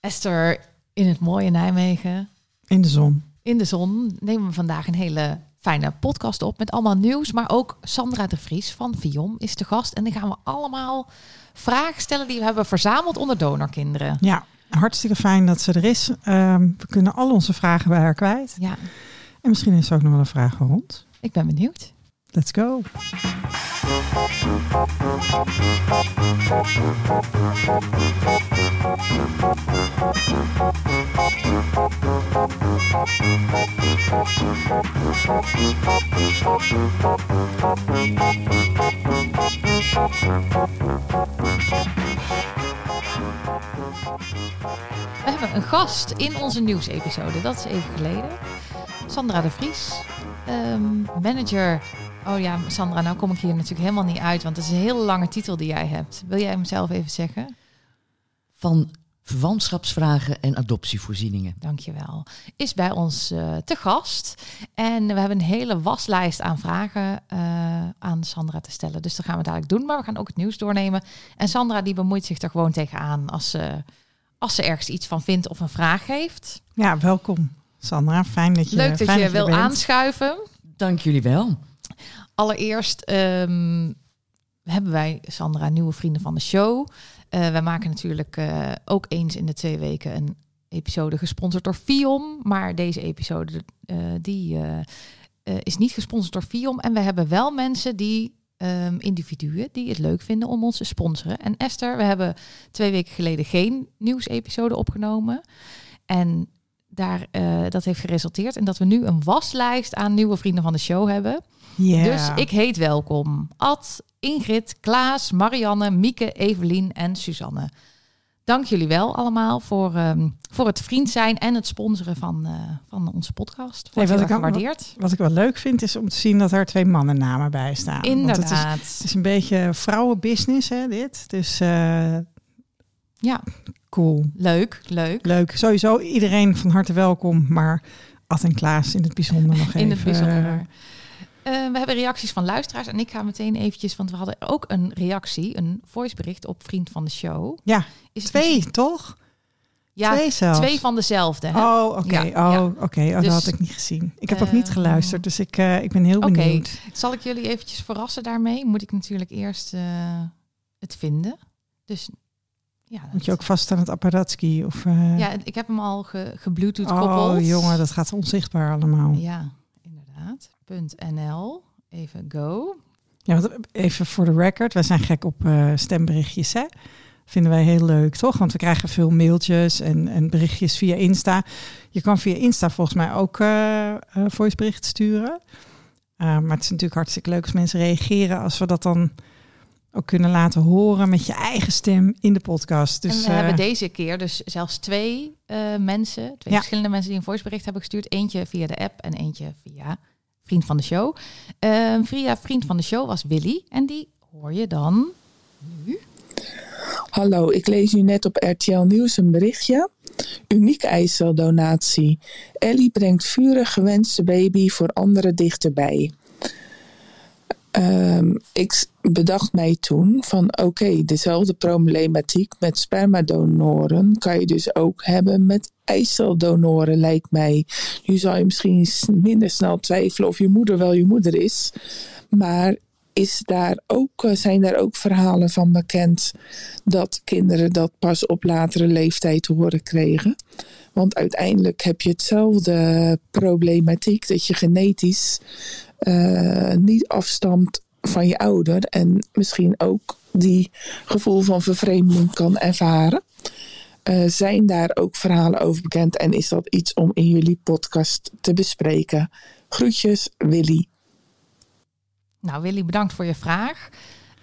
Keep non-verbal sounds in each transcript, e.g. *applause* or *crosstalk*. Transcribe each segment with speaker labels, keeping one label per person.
Speaker 1: Esther, in het mooie Nijmegen,
Speaker 2: In de zon.
Speaker 1: in de zon, nemen we vandaag een hele fijne podcast op met allemaal nieuws. Maar ook Sandra de Vries van Vion is de gast. En dan gaan we allemaal vragen stellen die we hebben verzameld onder donorkinderen.
Speaker 2: Ja, hartstikke fijn dat ze er is. Ehm, we kunnen al onze vragen bij haar kwijt.
Speaker 1: Ja,
Speaker 2: En misschien is er ook nog wel een vraag rond.
Speaker 1: ik ben benieuwd.
Speaker 2: Let's go.
Speaker 1: We hebben een gast in onze nieuwsepisode. Dat is even geleden. Sandra de Vries, ehm, manager. Oh ja, Sandra, nou kom ik hier natuurlijk helemaal niet uit, want het is een hele lange titel die jij hebt. Wil jij hem zelf even zeggen?
Speaker 3: van verwantschapsvragen en adoptievoorzieningen.
Speaker 1: Dankjewel. Is bij ons eh, te gast. En we hebben een hele waslijst aan vragen eh, aan Sandra te stellen. Dus dat gaan we dadelijk doen. Maar we gaan ook het nieuws doornemen. En Sandra die bemoeit zich er gewoon tegenaan als ze, als ze ergens iets van vindt of een vraag heeft.
Speaker 2: Ja, welkom Sandra. Fijn dat je,
Speaker 1: Leuk dat
Speaker 2: fijn
Speaker 1: je
Speaker 2: er
Speaker 1: wil
Speaker 2: bent.
Speaker 1: aanschuiven.
Speaker 3: Dank jullie wel.
Speaker 1: Allereerst ehm, hebben wij, Sandra, nieuwe vrienden van de show. Eh, wij maken natuurlijk eh, ook eens in de twee weken een episode gesponsord door Fiom. Maar deze episode eh, die, is niet gesponsord door Fiom. En we hebben wel mensen die, ehm, individuen, die het leuk vinden om ons te sponsoren. En Esther, we hebben twee weken geleden geen nieuwsepisode opgenomen. En daar, dat heeft geresulteerd in dat we nu een waslijst aan nieuwe vrienden van de show hebben. Dus ik heet welkom. Ad, Ingrid, Klaas, Marianne, Mieke, Evelien en Suzanne. Dank jullie wel allemaal voor, ehm, voor het vriend zijn en het sponsoren van, eh, van onze podcast. Wordt
Speaker 2: wat
Speaker 1: heel
Speaker 2: ik
Speaker 1: gewaardeerd.
Speaker 2: Wat ik wel leuk vind is om te zien dat er twee mannennamen bij staan. Want het is,
Speaker 1: Inderdaad.
Speaker 2: het is een beetje vrouwenbusiness hè, dit. Dus eh,
Speaker 1: Ja,
Speaker 2: cool.
Speaker 1: leuk, leuk.
Speaker 2: Leuk. Sowieso iedereen van harte welkom. Maar Ad en Klaas in het bijzonder nog even.
Speaker 1: In het bijzonder. Eh, we hebben reacties van luisteraars en ik ga meteen eventjes, want we hadden ook een reactie, een voicebericht op Vriend van de Show.
Speaker 2: Ja,
Speaker 1: Is
Speaker 2: twee
Speaker 1: misschien-
Speaker 2: toch?
Speaker 1: Ja,
Speaker 2: twee
Speaker 1: twee van dezelfde. hè?
Speaker 2: Oh, oké.
Speaker 1: Ja,
Speaker 2: oh,
Speaker 1: ja.
Speaker 2: oké. Oh,
Speaker 1: Dus,
Speaker 2: dat had ik niet gezien. Ik heb ook niet
Speaker 1: ehm,
Speaker 2: geluisterd, dus ik, eh, ik ben heel
Speaker 1: Oké.
Speaker 2: benieuwd.
Speaker 1: Zal ik jullie eventjes verrassen daarmee? Moet ik natuurlijk eerst eh, het vinden. Dus ja,
Speaker 2: Moet je ook vast aan het apparatski? Of,
Speaker 1: ja, ik heb hem al ge, gebluetooth koppeld.
Speaker 2: oh, jongen, dat gaat onzichtbaar allemaal.
Speaker 1: Ja, inderdaad. .nl. Even go.
Speaker 2: Ja, want even voor de record. Wij zijn gek op eh, stemberichtjes, hè? Vinden wij heel leuk, toch? Want we krijgen veel mailtjes en, en berichtjes via Insta. Je kan via Insta volgens mij ook eh eh, voiceberichten sturen. Maar het is natuurlijk hartstikke leuk als mensen reageren... als we dat dan ook kunnen laten horen met je eigen stem in de podcast. Dus
Speaker 1: en we hebben deze keer dus zelfs twee mensen, twee
Speaker 2: Ja.
Speaker 1: verschillende mensen die een voicebericht hebben gestuurd. Eentje via de app en eentje via Vriend van de Show. Eh, via Vriend van de Show was Willy. En die hoor je dan nu.
Speaker 4: Hallo, ik lees u net op RTL Nieuws een berichtje. Unieke eiceldonatie. Ellie brengt vurig gewenste baby voor anderen dichterbij. Ehm, ik s- bedacht mij toen van oké, dezelfde problematiek met spermadonoren kan je dus ook hebben met eiceldonoren lijkt mij. Nu zal je misschien minder snel twijfelen of je moeder wel je moeder is. Maar is daar ook, eh, zijn daar ook verhalen van bekend dat kinderen dat pas op latere leeftijd te horen kregen. Want uiteindelijk heb je hetzelfde problematiek dat je genetisch eh, niet afstamt van je ouder en misschien ook die gevoel van vervreemding kan ervaren. Eh, zijn daar ook verhalen over bekend en is dat iets om in jullie podcast te bespreken? Groetjes, Willy.
Speaker 1: Nou, Willy, bedankt voor je vraag.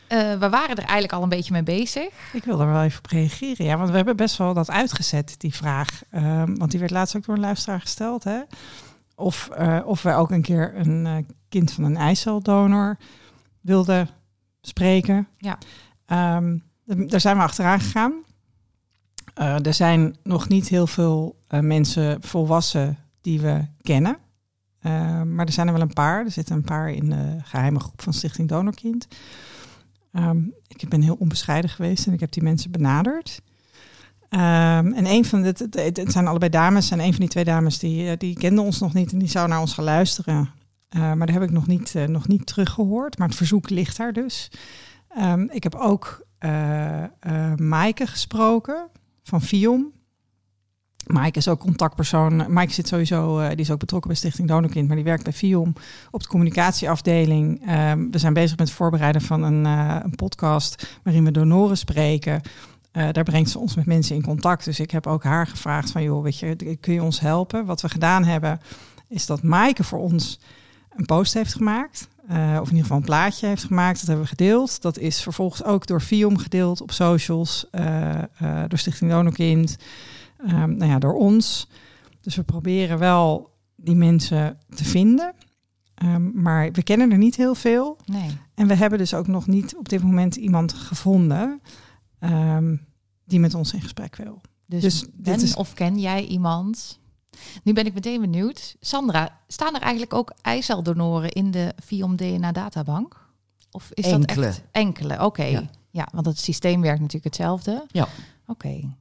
Speaker 1: Eh, we waren er eigenlijk al een beetje mee bezig.
Speaker 2: Ik wil er wel even op reageren. Ja, want we hebben best wel dat uitgezet, die vraag. Ehm, want die werd laatst ook door een luisteraar gesteld. Hè? Of, eh, of wij ook een keer een eh, kind van een eiceldonor wilden spreken.
Speaker 1: Ja.
Speaker 2: Ehm, daar zijn we achteraan gegaan. Er zijn nog niet heel veel mensen volwassen die we kennen. Eh, maar er zijn er wel een paar. Er zitten een paar in de geheime groep van Stichting Donorkind. Ehm, ik ben heel onbescheiden geweest en ik heb die mensen benaderd. Ehm, en een van de, het, zijn allebei dames. En een van die twee dames die, eh, die kende ons nog niet en die zou naar ons gaan luisteren. Eh, maar daar heb ik nog niet, eh, nog niet teruggehoord. Maar het verzoek ligt daar dus. Ehm, ik heb ook eh, Maaike gesproken van Fion. Maaike is ook contactpersoon. Maaike zit sowieso, eh, die is ook betrokken bij Stichting Donorkind, maar die werkt bij FIOM op de communicatieafdeling. Ehm, we zijn bezig met het voorbereiden van een, eh, een podcast waarin we donoren spreken. Eh, daar brengt ze ons met mensen in contact. Dus ik heb ook haar gevraagd van, joh, weet je, kun je ons helpen? Wat we gedaan hebben, is dat Maaike voor ons een post heeft gemaakt. of in ieder geval een plaatje heeft gemaakt. Dat hebben we gedeeld. Dat is vervolgens ook door FIOM gedeeld op socials. door Stichting Donorkind. Nou ja, door ons. Dus we proberen wel die mensen te vinden. Ehm, maar we kennen er niet heel veel.
Speaker 1: Nee.
Speaker 2: En we hebben dus ook nog niet op dit moment iemand gevonden ehm, die met ons in gesprek wil.
Speaker 1: Dus,
Speaker 2: Dus dit
Speaker 1: ben
Speaker 2: is-
Speaker 1: of ken jij iemand? Nu ben ik meteen benieuwd. Sandra, staan er eigenlijk ook eiceldonoren in de Viom DNA databank? Of is
Speaker 3: Enkele.
Speaker 1: dat echt enkele? Oké.
Speaker 3: Ja.
Speaker 1: Ja. want het systeem werkt natuurlijk hetzelfde.
Speaker 3: Ja.
Speaker 1: Oké.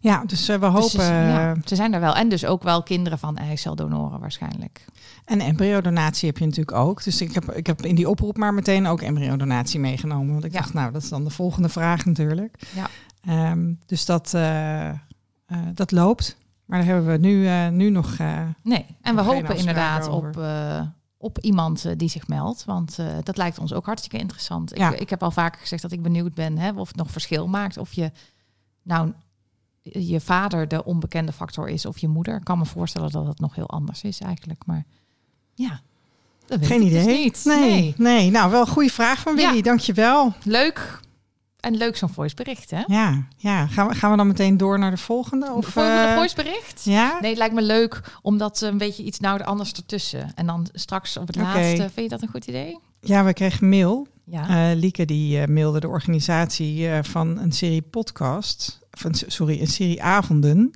Speaker 2: Ja, dus eh, we
Speaker 1: Dus
Speaker 2: hopen.
Speaker 1: ze, ja, ze zijn er wel. En dus ook wel kinderen van eiceldonoren waarschijnlijk.
Speaker 2: En embryodonatie heb je natuurlijk ook. Dus ik heb, ik heb in die oproep maar meteen ook embryodonatie meegenomen. Want ik
Speaker 1: Ja.
Speaker 2: dacht, nou, dat is dan de volgende vraag natuurlijk.
Speaker 1: Ja.
Speaker 2: Ehm, dus dat, eh, eh, dat loopt. Maar daar hebben we nu, eh, nu nog. eh,
Speaker 1: Nee, en we
Speaker 2: Nog
Speaker 1: hopen inderdaad
Speaker 2: over.
Speaker 1: op, eh, op iemand eh, die zich meldt. Want eh, dat lijkt ons ook hartstikke interessant.
Speaker 2: Ja.
Speaker 1: Ik, ik heb al vaker gezegd dat ik benieuwd ben hè, of het nog verschil maakt. Of je nou je vader de onbekende factor is of je moeder. Ik kan me voorstellen dat het nog heel anders is eigenlijk. Maar ja, dat weet
Speaker 2: geen
Speaker 1: ik dus
Speaker 2: idee.
Speaker 1: niet.
Speaker 2: Nee,
Speaker 1: Nee.
Speaker 2: nee. nou wel een goede vraag van Willy.
Speaker 1: Ja.
Speaker 2: Dankjewel.
Speaker 1: Leuk. En leuk zo'n voicebericht, hè?
Speaker 2: Ja, ja. Gaan, we, gaan we dan meteen door naar de volgende? Of,
Speaker 1: Volgende
Speaker 2: eh,
Speaker 1: voicebericht?
Speaker 2: Ja?
Speaker 1: Nee, het lijkt me leuk omdat een beetje iets nou anders ertussen. En dan straks op het laatste. Vind je dat een goed idee?
Speaker 2: ja, we kregen mail.
Speaker 1: Ja.
Speaker 2: Eh, Lieke die eh, mailde de organisatie eh, van een serie podcast, sorry, een serie avonden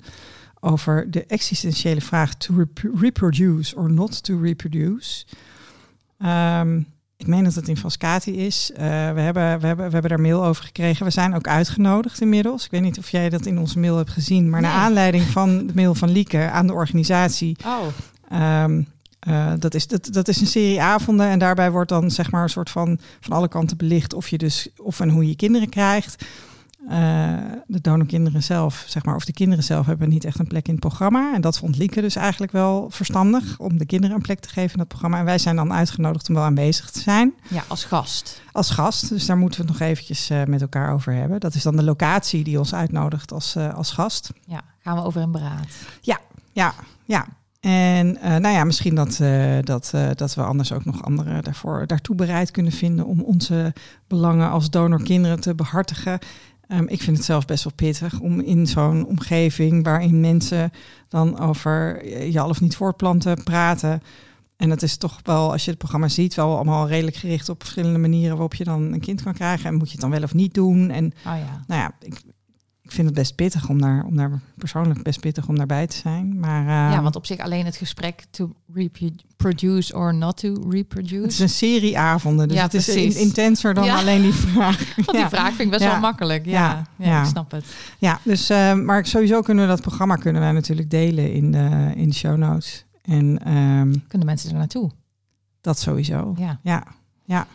Speaker 2: over de existentiële vraag to rep- reproduce or not to reproduce. Ehm, ik meen dat het in Frascati is. Eh, we, hebben, we, hebben, we hebben daar mail over gekregen. We zijn ook uitgenodigd inmiddels. Ik weet niet of jij dat in onze mail hebt gezien, maar naar aanleiding van de mail van Lieke aan de organisatie
Speaker 1: oh,
Speaker 2: Ehm, eh, dat, is, dat, dat is een serie avonden en daarbij wordt dan zeg maar een soort van van alle kanten belicht of je dus of en hoe je kinderen krijgt. Eh, de donorkinderen zelf, zeg maar, of de kinderen zelf hebben niet echt een plek in het programma. En dat vond Lieke dus eigenlijk wel verstandig om de kinderen een plek te geven in dat programma. En wij zijn dan uitgenodigd om wel aanwezig te zijn
Speaker 1: ja, als gast.
Speaker 2: als gast. Dus daar moeten we het nog eventjes eh, met elkaar over hebben. Dat is dan de locatie die ons uitnodigt als, eh, als gast.
Speaker 1: Ja, gaan we over in beraad.
Speaker 2: Ja, ja. En eh, nou ja, misschien dat, dat, dat we anders ook nog anderen daarvoor, daartoe bereid kunnen vinden om onze belangen als donorkinderen te behartigen. Ehm, ik vind het zelf best wel pittig om in zo'n omgeving waarin mensen dan over eh, je al of niet voortplanten praten. En het is toch wel, als je het programma ziet, wel allemaal redelijk gericht op verschillende manieren waarop je dan een kind kan krijgen. En moet je het dan wel of niet doen? En
Speaker 1: Oh ja.
Speaker 2: nou ja, ik, ik vind het best pittig om daar, om daar persoonlijk best pittig om daarbij te zijn. Maar eh,
Speaker 1: ja, want op zich alleen het gesprek to reproduce or not to reproduce.
Speaker 2: het is een serie avonden, dus
Speaker 1: Ja,
Speaker 2: het is in- intenser dan
Speaker 1: Ja.
Speaker 2: alleen die vraag. *laughs*
Speaker 1: Want die
Speaker 2: ja.
Speaker 1: vraag vind ik best wel makkelijk. Ja,
Speaker 2: Ja.
Speaker 1: ik snap het.
Speaker 2: ja, dus eh, maar sowieso kunnen we dat programma kunnen wij natuurlijk delen in de, in de show notes. En ehm,
Speaker 1: Kunnen mensen er naartoe?
Speaker 2: dat sowieso.
Speaker 1: Ja.
Speaker 2: Ja, ja.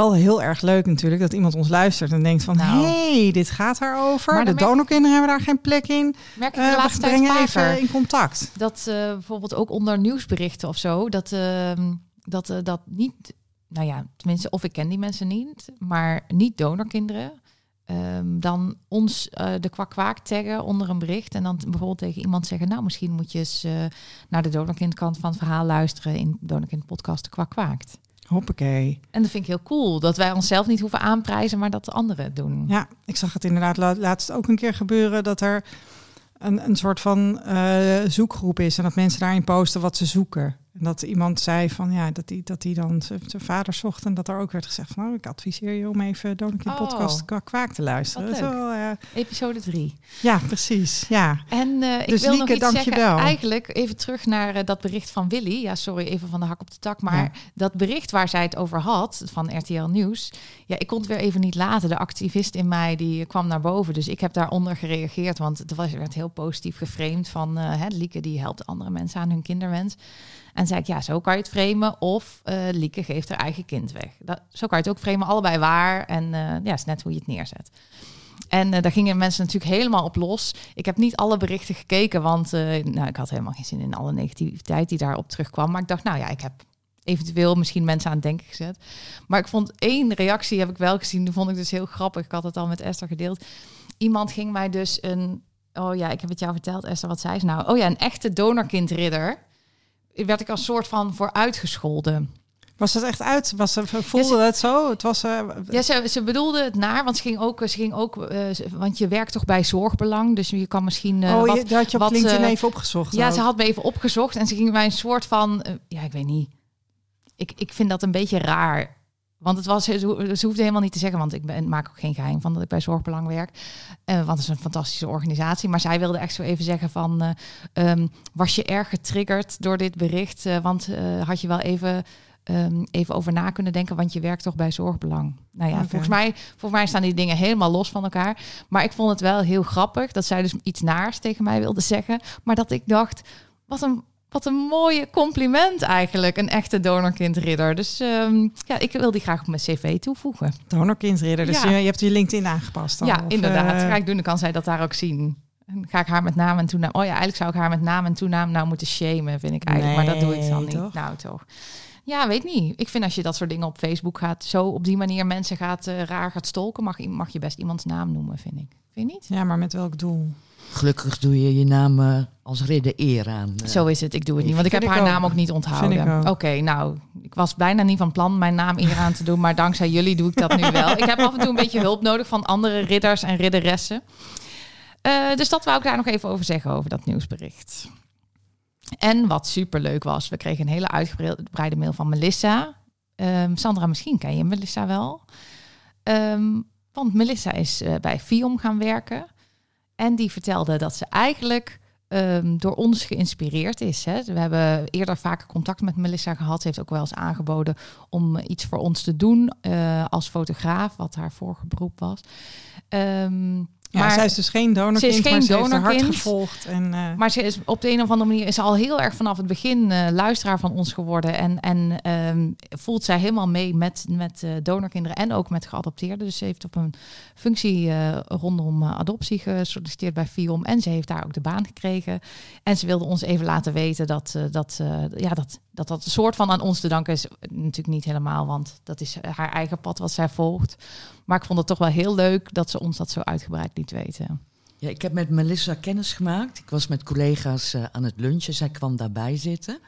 Speaker 2: Wel heel erg leuk natuurlijk dat iemand ons luistert en denkt van...
Speaker 1: Nou.
Speaker 2: hey, dit gaat daarover.
Speaker 1: Maar
Speaker 2: De
Speaker 1: merk-
Speaker 2: donorkinderen hebben daar geen plek in.
Speaker 1: Merk ik
Speaker 2: Eh,
Speaker 1: de
Speaker 2: we
Speaker 1: laatste tijd
Speaker 2: brengen
Speaker 1: vaker.
Speaker 2: even in contact.
Speaker 1: Dat eh, bijvoorbeeld ook onder nieuwsberichten of zo, dat, ehm, dat, eh, dat niet, nou ja, tenminste, of ik ken die mensen niet, maar niet donorkinderen, ehm, dan ons de kwak kwaak taggen onder een bericht en dan bijvoorbeeld tegen iemand zeggen, nou misschien moet je eens naar de donorkindkant van het verhaal luisteren in donorkind podcast de kwak kwaakt.
Speaker 2: Hoppakee.
Speaker 1: En dat vind ik heel cool, dat wij onszelf niet hoeven aanprijzen, maar dat de anderen het doen.
Speaker 2: Ja, ik zag het inderdaad la- laatst ook een keer gebeuren dat er een, een soort van eh, zoekgroep is en dat mensen daarin posten wat ze zoeken. En dat iemand zei van ja, dat hij dat die dan zijn vader zocht. En dat er ook werd gezegd van nou, ik adviseer je om even Donorkind
Speaker 1: Oh.
Speaker 2: podcast kwaak te luisteren. Eh,
Speaker 1: Episode 3.
Speaker 2: ja, precies. Ja.
Speaker 1: En eh, ik
Speaker 2: Dus
Speaker 1: wil nog
Speaker 2: Lieke,
Speaker 1: iets zeggen. Eigenlijk even terug naar eh, dat bericht van Willy. Ja, sorry, even van de hak op de tak. Maar
Speaker 2: Ja.
Speaker 1: dat bericht waar zij het over had, van RTL Nieuws. Ja, ik kon het weer even niet laten. De activist in mij, die kwam naar boven. Dus ik heb daaronder gereageerd. Want het was, werd heel positief geframed van... hè, Lieke die helpt andere mensen aan hun kinderwens. En zei ik, ja, zo kan je het framen. Of eh, Lieke geeft haar eigen kind weg. Dat, zo kan je het ook framen, allebei waar. En eh, ja, is net hoe je het neerzet. En eh, daar gingen mensen natuurlijk helemaal op los. Ik heb niet alle berichten gekeken, want nou, ik had helemaal geen zin in alle negativiteit die daarop terugkwam. Maar ik dacht, nou ja, ik heb eventueel misschien mensen aan het denken gezet. Maar ik vond één reactie, heb ik wel gezien, die vond ik dus heel grappig. Ik had het al met Esther gedeeld. Iemand ging mij dus een, oh ja, ik heb het jou verteld, Esther, wat zei ze nou? Oh ja, een echte donorkindridder. Werd ik als soort van voor uitgescholden.
Speaker 2: Was het echt uit? Was ze, voelde het zo? Het was, eh,
Speaker 1: Ja, ze, ze bedoelde het naar, want ze ging ook, ze ging ook eh, want je werkt toch bij zorgbelang, dus je kan misschien. eh,
Speaker 2: oh,
Speaker 1: wat,
Speaker 2: je, dat had je op
Speaker 1: wat,
Speaker 2: LinkedIn even opgezocht.
Speaker 1: ja,
Speaker 2: ook.
Speaker 1: ze had me even opgezocht en ze ging mij een soort van, ja, ik weet niet. Ik, ik vind dat een beetje raar. Want het was, ze, ho- ze hoefde helemaal niet te zeggen, want ik ben, maak ook geen geheim van dat ik bij Zorgbelang werk. Eh, want het is een fantastische organisatie. Maar zij wilde echt zo even zeggen van, eh, ehm, was je erg getriggerd door dit bericht? Eh, want had je wel even, ehm, even over na kunnen denken, want je werkt toch bij Zorgbelang. Nou ja, volgens, mij, volgens mij staan die dingen helemaal los van elkaar. Maar ik vond het wel heel grappig dat zij dus iets naars tegen mij wilde zeggen. Maar dat ik dacht, wat een, wat een mooie compliment eigenlijk. Een echte donorkindridder. Dus ehm, ja, ik wil die graag op mijn cv toevoegen.
Speaker 2: Donorkindridder. Dus
Speaker 1: Ja.
Speaker 2: je, je hebt je LinkedIn aangepast. al,
Speaker 1: ja,
Speaker 2: of,
Speaker 1: inderdaad. Ga ik doen, dan kan zij dat daar ook zien. En ga ik haar met naam en toenaam... Oh ja, eigenlijk zou ik haar met naam en toenaam nou moeten shamen, vind ik eigenlijk. maar dat doe ik dan
Speaker 2: Nee,
Speaker 1: niet.
Speaker 2: toch?
Speaker 1: Nou, toch. Ja, weet niet. Ik vind als je dat soort dingen op Facebook gaat... zo op die manier mensen gaat eh, raar gaat stolken... Mag, mag je best iemands naam noemen, vind ik. Vind je niet?
Speaker 2: Ja, maar met welk doel?
Speaker 3: Gelukkig doe je je naam eh, als ridder eer aan. eh.
Speaker 1: Zo is het. Ik doe het niet, want ik heb
Speaker 2: ik
Speaker 1: haar
Speaker 2: ook.
Speaker 1: naam ook niet onthouden. Oké, nou, ik was bijna niet van plan mijn naam hier aan te doen, maar dankzij jullie doe ik dat nu wel. Ik heb af en toe een beetje hulp nodig van andere ridders en ridderessen. Eh, dus dat wou ik daar nog even over zeggen, over dat nieuwsbericht. En wat superleuk was, we kregen een hele uitgebreide mail van Melissa. Ehm, Sandra, misschien ken je Melissa wel. Ehm, want Melissa is bij FIOM gaan werken. En die vertelde dat ze eigenlijk ehm, door ons geïnspireerd is. Hè. We hebben eerder vaker contact met Melissa gehad. Ze heeft ook wel eens aangeboden om iets voor ons te doen eh, als fotograaf, wat haar vorige beroep was. Ehm,
Speaker 2: Ja,
Speaker 1: maar,
Speaker 2: zij is dus geen donorkind,
Speaker 1: Ze is geen
Speaker 2: maar ze heeft haar hart
Speaker 1: donorkind.
Speaker 2: gevolgd. En, eh,
Speaker 1: maar ze is op de een of andere manier is ze al heel erg vanaf het begin eh, luisteraar van ons geworden. En, en ehm, voelt zij helemaal mee met, met eh, donorkinderen en ook met geadopteerden. Dus ze heeft op een functie rondom adoptie gesolliciteerd bij FIOM. En ze heeft daar ook de baan gekregen. En ze wilde ons even laten weten dat dat, ja, dat, dat dat een soort van aan ons te danken is. Natuurlijk niet helemaal, want dat is haar eigen pad wat zij volgt. Maar ik vond het toch wel heel leuk dat ze ons dat zo uitgebreid liet weten.
Speaker 3: Ja, ik heb met Melissa kennis gemaakt. Ik was met collega's eh, aan het lunchen. Zij kwam daarbij zitten.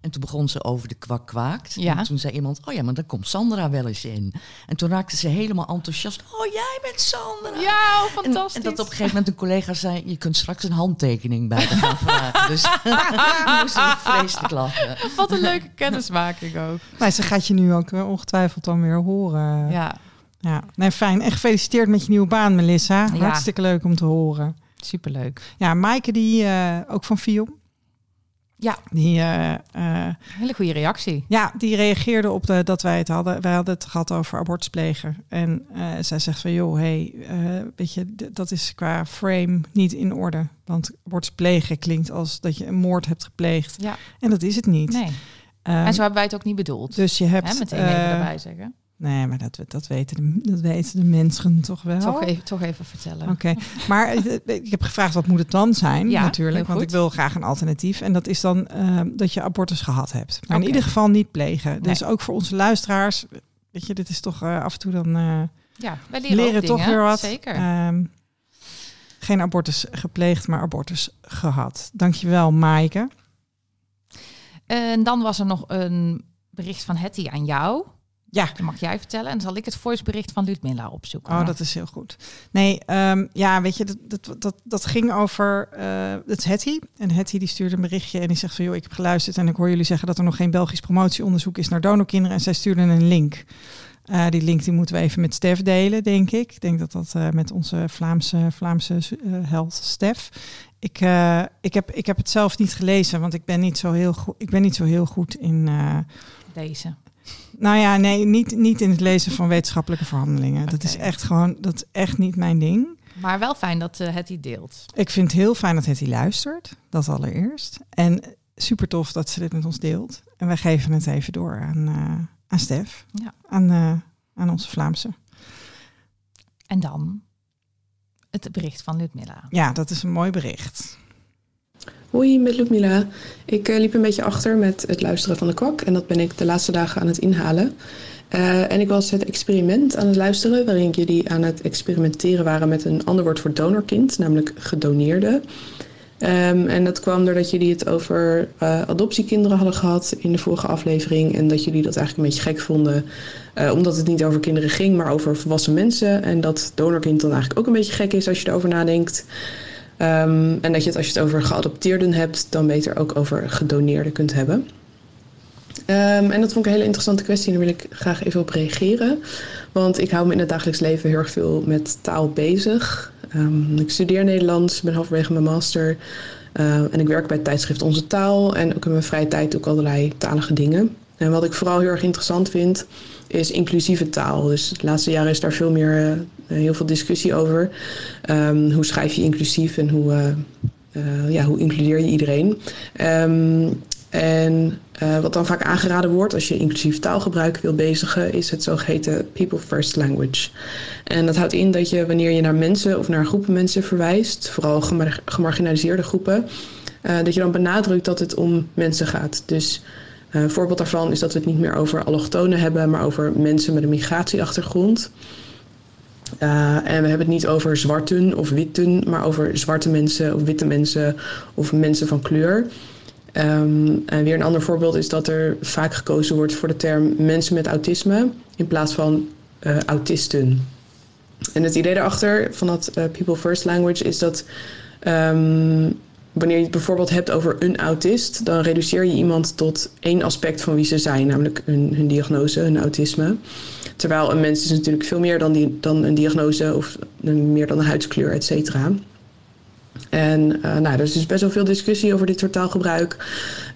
Speaker 3: En toen begon ze over de kwak kwaakt.
Speaker 1: Ja.
Speaker 3: En toen zei iemand, oh ja, maar daar komt Sandra wel eens in. En toen raakte ze helemaal enthousiast. Oh, jij bent Sandra.
Speaker 1: Ja, oh,
Speaker 3: En,
Speaker 1: fantastisch.
Speaker 3: en dat op een gegeven moment een collega zei... je kunt straks een handtekening bij haar gaan vragen. Dus *laughs* we moesten vreselijk lachen.
Speaker 1: Wat een leuke kennismaking ook.
Speaker 2: nou, ze gaat je nu ook eh, ongetwijfeld dan weer horen.
Speaker 1: Ja,
Speaker 2: Ja, nee, fijn. En gefeliciteerd met je nieuwe baan, Melissa.
Speaker 1: Ja.
Speaker 2: Hartstikke leuk om te horen.
Speaker 1: superleuk.
Speaker 2: Ja, Maaike, die eh, ook van Fium.
Speaker 1: Ja.
Speaker 2: Die, eh, eh,
Speaker 1: Hele goede reactie.
Speaker 2: ja, die reageerde op de, dat wij het hadden. Wij hadden het gehad over abortusplegen. En zij zegt van, joh, hey, weet je, dat is qua frame niet in orde. Want abortusplegen klinkt als dat je een moord hebt gepleegd.
Speaker 1: Ja,
Speaker 2: En dat is het niet.
Speaker 1: nee.
Speaker 2: Ehm,
Speaker 1: en zo hebben wij het ook niet bedoeld.
Speaker 2: dus je hebt...
Speaker 1: Hè, meteen even erbij zeggen.
Speaker 2: Nee, maar dat, dat, weten de, dat weten de mensen toch wel.
Speaker 1: Toch even, toch even vertellen.
Speaker 2: Oké, maar eh, ik heb gevraagd wat moet het dan zijn,
Speaker 1: Ja,
Speaker 2: natuurlijk, want ik wil graag een alternatief. En dat is dan eh, dat je abortus gehad hebt. Maar in
Speaker 1: Oké.
Speaker 2: ieder geval niet plegen. Dus ook voor onze luisteraars, weet je, dit is toch eh, af en toe dan
Speaker 1: Ja, wij leren,
Speaker 2: leren, toch
Speaker 1: dingen.
Speaker 2: weer wat.
Speaker 1: Zeker.
Speaker 2: Ehm, geen abortus gepleegd, maar abortus gehad. Dankjewel, Maaike.
Speaker 1: En dan was er nog een bericht van Hetty aan jou.
Speaker 2: Ja.
Speaker 1: Dan mag jij vertellen en zal ik het voicebericht van Ludmilla opzoeken.
Speaker 2: Oh, dat is heel goed. Nee, ehm, ja, weet je, dat, dat, dat, dat ging over. eh het Hetty. En Hetty die stuurde een berichtje en die zegt van joh, ik heb geluisterd en ik hoor jullie zeggen dat er nog geen Belgisch promotieonderzoek is naar donorkinderen. En zij stuurde een link. Eh, die link die moeten we even met Stef delen, denk ik. Ik denk dat dat eh, met onze Vlaamse, Vlaamse held Stef. Ik, ik, heb, ik heb het zelf niet gelezen, want ik ben niet zo heel, goed. ik ben niet zo heel goed in.
Speaker 1: Deze.
Speaker 2: Nou ja, nee, niet, niet in het lezen van wetenschappelijke verhandelingen. Dat is echt gewoon, dat is echt niet mijn ding.
Speaker 1: Maar wel fijn dat eh, het die deelt.
Speaker 2: Ik vind het heel fijn dat Hetty luistert, dat allereerst. En super tof dat ze dit met ons deelt. En wij geven het even door aan, eh, aan Stef,
Speaker 1: Ja.
Speaker 2: aan, eh, aan onze Vlaamse.
Speaker 1: En dan het bericht van Ludmilla.
Speaker 2: Ja, dat is een mooi bericht.
Speaker 5: Hoi, met Ludmila. Ik eh, liep een beetje achter met het luisteren van de kwak en dat ben ik de laatste dagen aan het inhalen. Eh, en ik was het experiment aan het luisteren waarin jullie aan het experimenteren waren met een ander woord voor donorkind, namelijk gedoneerde. Ehm, en dat kwam doordat jullie het over eh, adoptiekinderen hadden gehad in de vorige aflevering. En dat jullie dat eigenlijk een beetje gek vonden, omdat het niet over kinderen ging, maar over volwassen mensen. En dat donorkind dan eigenlijk ook een beetje gek is als je erover nadenkt. Ehm, en dat je het als je het over geadopteerden hebt, dan beter ook over gedoneerden kunt hebben. Ehm, en dat vond ik een hele interessante kwestie en daar wil ik graag even op reageren. Want ik hou me in het dagelijks leven heel erg veel met taal bezig. Ehm, ik studeer Nederlands, ben halverwege mijn master. eh, en ik werk bij het tijdschrift Onze Taal. En ook in mijn vrije tijd doe ik allerlei talige dingen. En wat ik vooral heel erg interessant vind, is inclusieve taal. Dus de laatste jaren is daar veel meer, eh, heel veel discussie over. Ehm, hoe schrijf je inclusief en hoe, eh, eh, ja, hoe includeer je iedereen? Ehm, en eh, wat dan vaak aangeraden wordt als je inclusief taalgebruik wil bezigen, is het zogeheten People First Language. En dat houdt in dat je wanneer je naar mensen of naar groepen mensen verwijst, vooral gemar- gemarginaliseerde groepen, eh, dat je dan benadrukt dat het om mensen gaat. Dus eh, een voorbeeld daarvan is dat we het niet meer over allochtonen hebben, maar over mensen met een migratieachtergrond. Uh, en we hebben het niet over zwarten of witten, maar over zwarte mensen of witte mensen of mensen van kleur. Um, en weer een ander voorbeeld is dat er vaak gekozen wordt voor de term mensen met autisme in plaats van uh, autisten. En het idee daarachter van dat uh, People First Language is dat um, wanneer je het bijvoorbeeld hebt over een autist, dan reduceer je iemand tot één aspect van wie ze zijn, namelijk hun, hun diagnose, hun autisme. Terwijl een mens is natuurlijk veel meer dan, die, dan een diagnose of meer dan een huidskleur, et cetera. En uh, nou, er is dus best wel veel discussie over dit soort taalgebruik.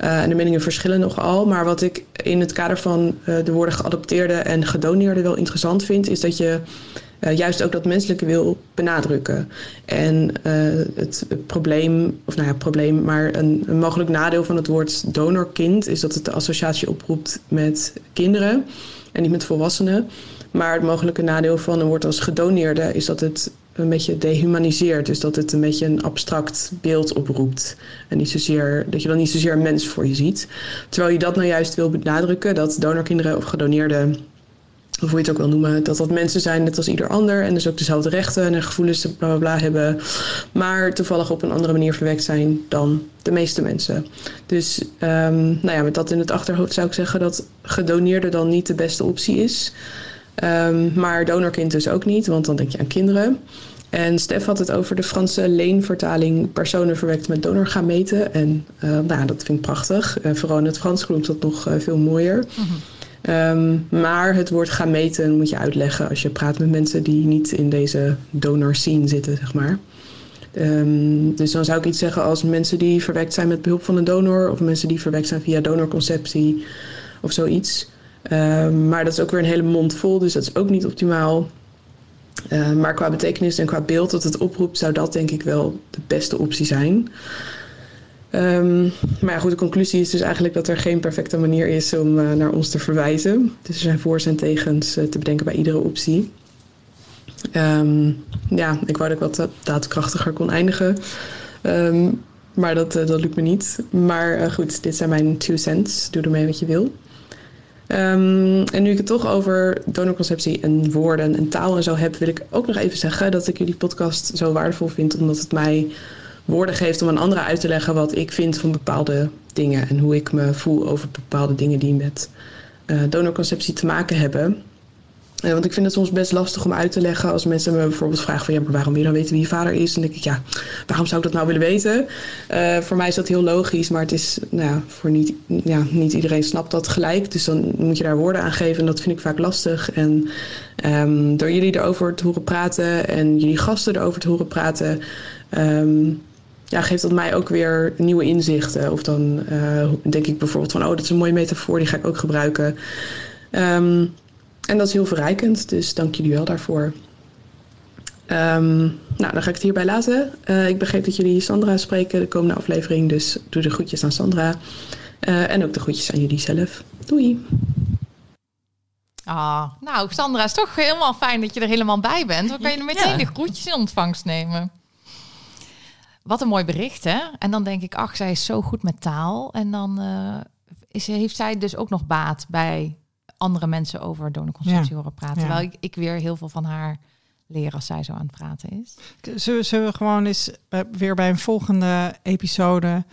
Speaker 5: Uh, en de meningen verschillen nogal. Maar wat ik in het kader van uh, de woorden geadopteerde en gedoneerde wel interessant vind, is dat je juist ook dat menselijke wil benadrukken. En het, het, probleem, of nou ja, probleem, maar een mogelijk nadeel van het woord donorkind is dat het de associatie oproept met kinderen en niet met volwassenen. Maar het mogelijke nadeel van een woord als gedoneerde is dat het een beetje dehumaniseert. Dus dat het een beetje een abstract beeld oproept. En niet zozeer, dat je dan niet zozeer een mens voor je ziet. Terwijl je dat nou juist wil benadrukken, dat donorkinderen of gedoneerden, hoe je het ook wil noemen, dat dat mensen zijn net als ieder ander. En dus ook dezelfde rechten en gevoelens bla bla hebben. Maar toevallig op een andere manier verwekt zijn dan de meeste mensen. Dus um, nou ja, met dat in het achterhoofd zou ik zeggen dat gedoneerde dan niet de beste optie is. Um, maar donorkind dus ook niet, want dan denk je aan kinderen. En Stef had het over de Franse leenvertaling personen verwekt met donorgameten. En uh, nou, dat vind ik prachtig. Vooral in het Frans klonk dat nog uh, veel mooier. -hmm. Um, maar het woord gameten moet je uitleggen als je praat met mensen die niet in deze donor scene zitten, zeg maar. Um, dus dan zou ik iets zeggen als mensen die verwekt zijn met behulp van een donor... of mensen die verwekt zijn via donorconceptie of zoiets... Uh, maar dat is ook weer een hele mond vol, dus dat is ook niet optimaal. Maar qua betekenis en qua beeld dat het oproept, zou dat denk ik wel de beste optie zijn. Um, maar ja, goed, de conclusie is dus eigenlijk dat er geen perfecte manier is om uh, naar ons te verwijzen. Dus er zijn voor's en tegens te bedenken bij iedere optie. Um, ja, ik wou dat ik wat daadkrachtiger kon eindigen. Um, maar dat, dat lukt me niet. Maar goed, dit zijn mijn two cents. Doe ermee wat je wil. Um, en nu ik het toch over donorconceptie en woorden en taal en zo heb, wil ik ook nog even zeggen dat ik jullie podcast zo waardevol vind, omdat het mij woorden geeft om aan anderen uit te leggen wat ik vind van bepaalde dingen en hoe ik me voel over bepaalde dingen die met uh, donorconceptie te maken hebben. Uh, want ik vind het soms best lastig om uit te leggen als mensen me bijvoorbeeld vragen van ja, maar waarom wil je dan weten wie je vader is? Dan denk ik ja, waarom zou ik dat nou willen weten? Uh, voor mij is dat heel logisch, maar het is, nou ja, voor niet, ja, niet iedereen snapt dat gelijk. Dus dan moet je daar woorden aan geven en dat vind ik vaak lastig. En um, door jullie erover te horen praten en jullie gasten erover te horen praten, um, ja, geeft dat mij ook weer nieuwe inzichten. Of dan uh, denk ik bijvoorbeeld van, oh, dat is een mooie metafoor, die ga ik ook gebruiken. Um, en dat is heel verrijkend, dus dank jullie wel daarvoor. Um, nou, dan ga ik het hierbij laten. Uh, ik begreep dat jullie Sandra spreken de komende aflevering, dus doe de groetjes aan Sandra. Uh, en ook de groetjes aan jullie zelf. Doei!
Speaker 1: Ah, nou, Sandra, is toch helemaal fijn dat je er helemaal bij bent. Dan kan je meteen ja. de groetjes in ontvangst nemen. Wat een mooi bericht, hè? En dan denk ik, ach, zij is zo goed met taal. En dan uh, is, heeft zij dus ook nog baat bij andere mensen over donorconceptie ja. horen praten. Ja. Terwijl ik, ik weer heel veel van haar leren als zij zo aan het praten is.
Speaker 2: Zullen, zullen we gewoon eens uh, weer bij een volgende episode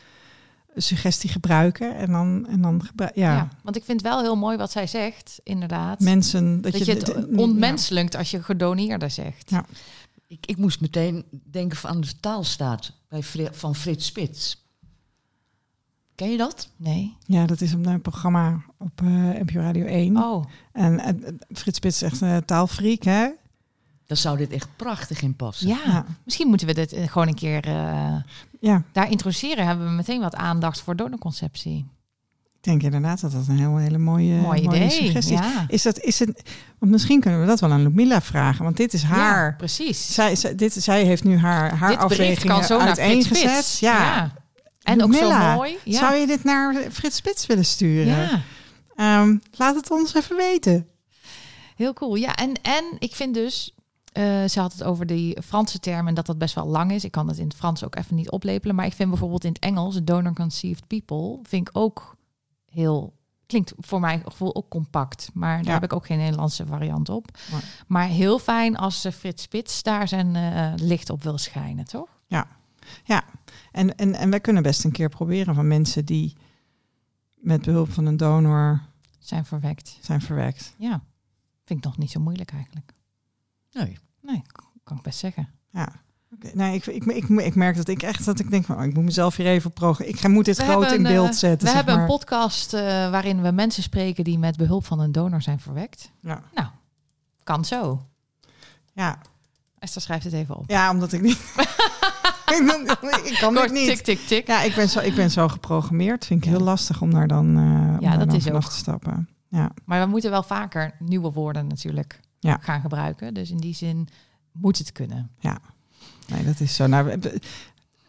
Speaker 2: suggestie gebruiken en dan en dan ja. ja.
Speaker 1: want ik vind wel heel mooi wat zij zegt inderdaad
Speaker 2: mensen
Speaker 1: dat, dat je, het onmenselijkt als je gedoneerde zegt
Speaker 3: ja. Ik, ik moest meteen denken aan de taalstaat bij van Frits Spits Ken je dat?
Speaker 1: Nee.
Speaker 2: Ja, dat is een programma op uh, NPO Radio 1.
Speaker 1: Oh.
Speaker 2: En uh, Frits Spits is echt een taalfreak, hè?
Speaker 3: Dan zou dit echt prachtig in passen.
Speaker 1: Ja, ja. misschien moeten we dit gewoon een keer uh,
Speaker 2: ja.
Speaker 1: daar introduceren. Hebben we meteen wat aandacht voor donorconceptie.
Speaker 2: Ik denk inderdaad dat dat een heel, hele mooie,
Speaker 1: Mooi
Speaker 2: mooie
Speaker 1: idee.
Speaker 2: suggestie
Speaker 1: ja.
Speaker 2: is. dat, is het, want misschien kunnen we dat wel aan Ludmilla vragen. Want dit is haar...
Speaker 1: Ja, precies.
Speaker 2: Zij, zij, dit, zij heeft nu haar, haar
Speaker 1: dit
Speaker 2: afwegingen
Speaker 1: kan zo
Speaker 2: uiteengezet.
Speaker 1: Ja. ja. En ook zo mooi. Ja.
Speaker 2: Zou je dit naar Frits Spits willen sturen?
Speaker 1: Ja.
Speaker 2: Um, laat het ons even weten.
Speaker 1: Heel cool. Ja, en, en ik vind dus... Uh, ze had het over die Franse term en dat dat best wel lang is. Ik kan het in het Frans ook even niet oplepelen. Maar ik vind bijvoorbeeld in het Engels... donor conceived people... vind ik ook heel... Klinkt voor mij gevoel ook compact. Maar daar
Speaker 2: Ja.
Speaker 1: heb ik ook geen Nederlandse variant op.
Speaker 2: Nee.
Speaker 1: Maar heel fijn als uh, Frits Spits daar zijn uh, licht op wil schijnen, toch?
Speaker 2: Ja, en, en, en wij kunnen best een keer proberen van mensen die met behulp van een donor
Speaker 1: Zijn verwekt.
Speaker 2: zijn verwekt.
Speaker 1: Ja, vind ik nog niet zo moeilijk eigenlijk.
Speaker 3: Nee.
Speaker 1: Nee, kan ik best zeggen.
Speaker 2: Ja. Nee, ik, ik, ik, ik merk dat ik echt dat ik denk van, oh, ik moet mezelf hier even programmeren. Ik moet dit
Speaker 1: We
Speaker 2: groot
Speaker 1: hebben
Speaker 2: in beeld
Speaker 1: eh,
Speaker 2: zetten.
Speaker 1: We
Speaker 2: zeg
Speaker 1: hebben
Speaker 2: maar.
Speaker 1: een podcast eh, waarin we mensen spreken die met behulp van een donor zijn verwekt.
Speaker 2: Ja.
Speaker 1: Nou, kan zo.
Speaker 2: Ja.
Speaker 1: Esther schrijft het even op.
Speaker 2: ja, omdat ik niet. *laughs* ik, kan het
Speaker 1: Kort,
Speaker 2: niet.
Speaker 1: tik, tik, tik.
Speaker 2: Ja, ik ben zo, ik ben zo geprogrammeerd. Vind ik
Speaker 1: Ja.
Speaker 2: heel lastig om daar dan, om
Speaker 1: Ja,
Speaker 2: daar
Speaker 1: dat
Speaker 2: dan
Speaker 1: is
Speaker 2: vanaf
Speaker 1: ook.
Speaker 2: te stappen. Ja.
Speaker 1: Maar we moeten wel vaker nieuwe woorden natuurlijk
Speaker 2: Ja.
Speaker 1: gaan gebruiken. Dus in die zin moet het kunnen.
Speaker 2: Nee, dat is zo. Nou,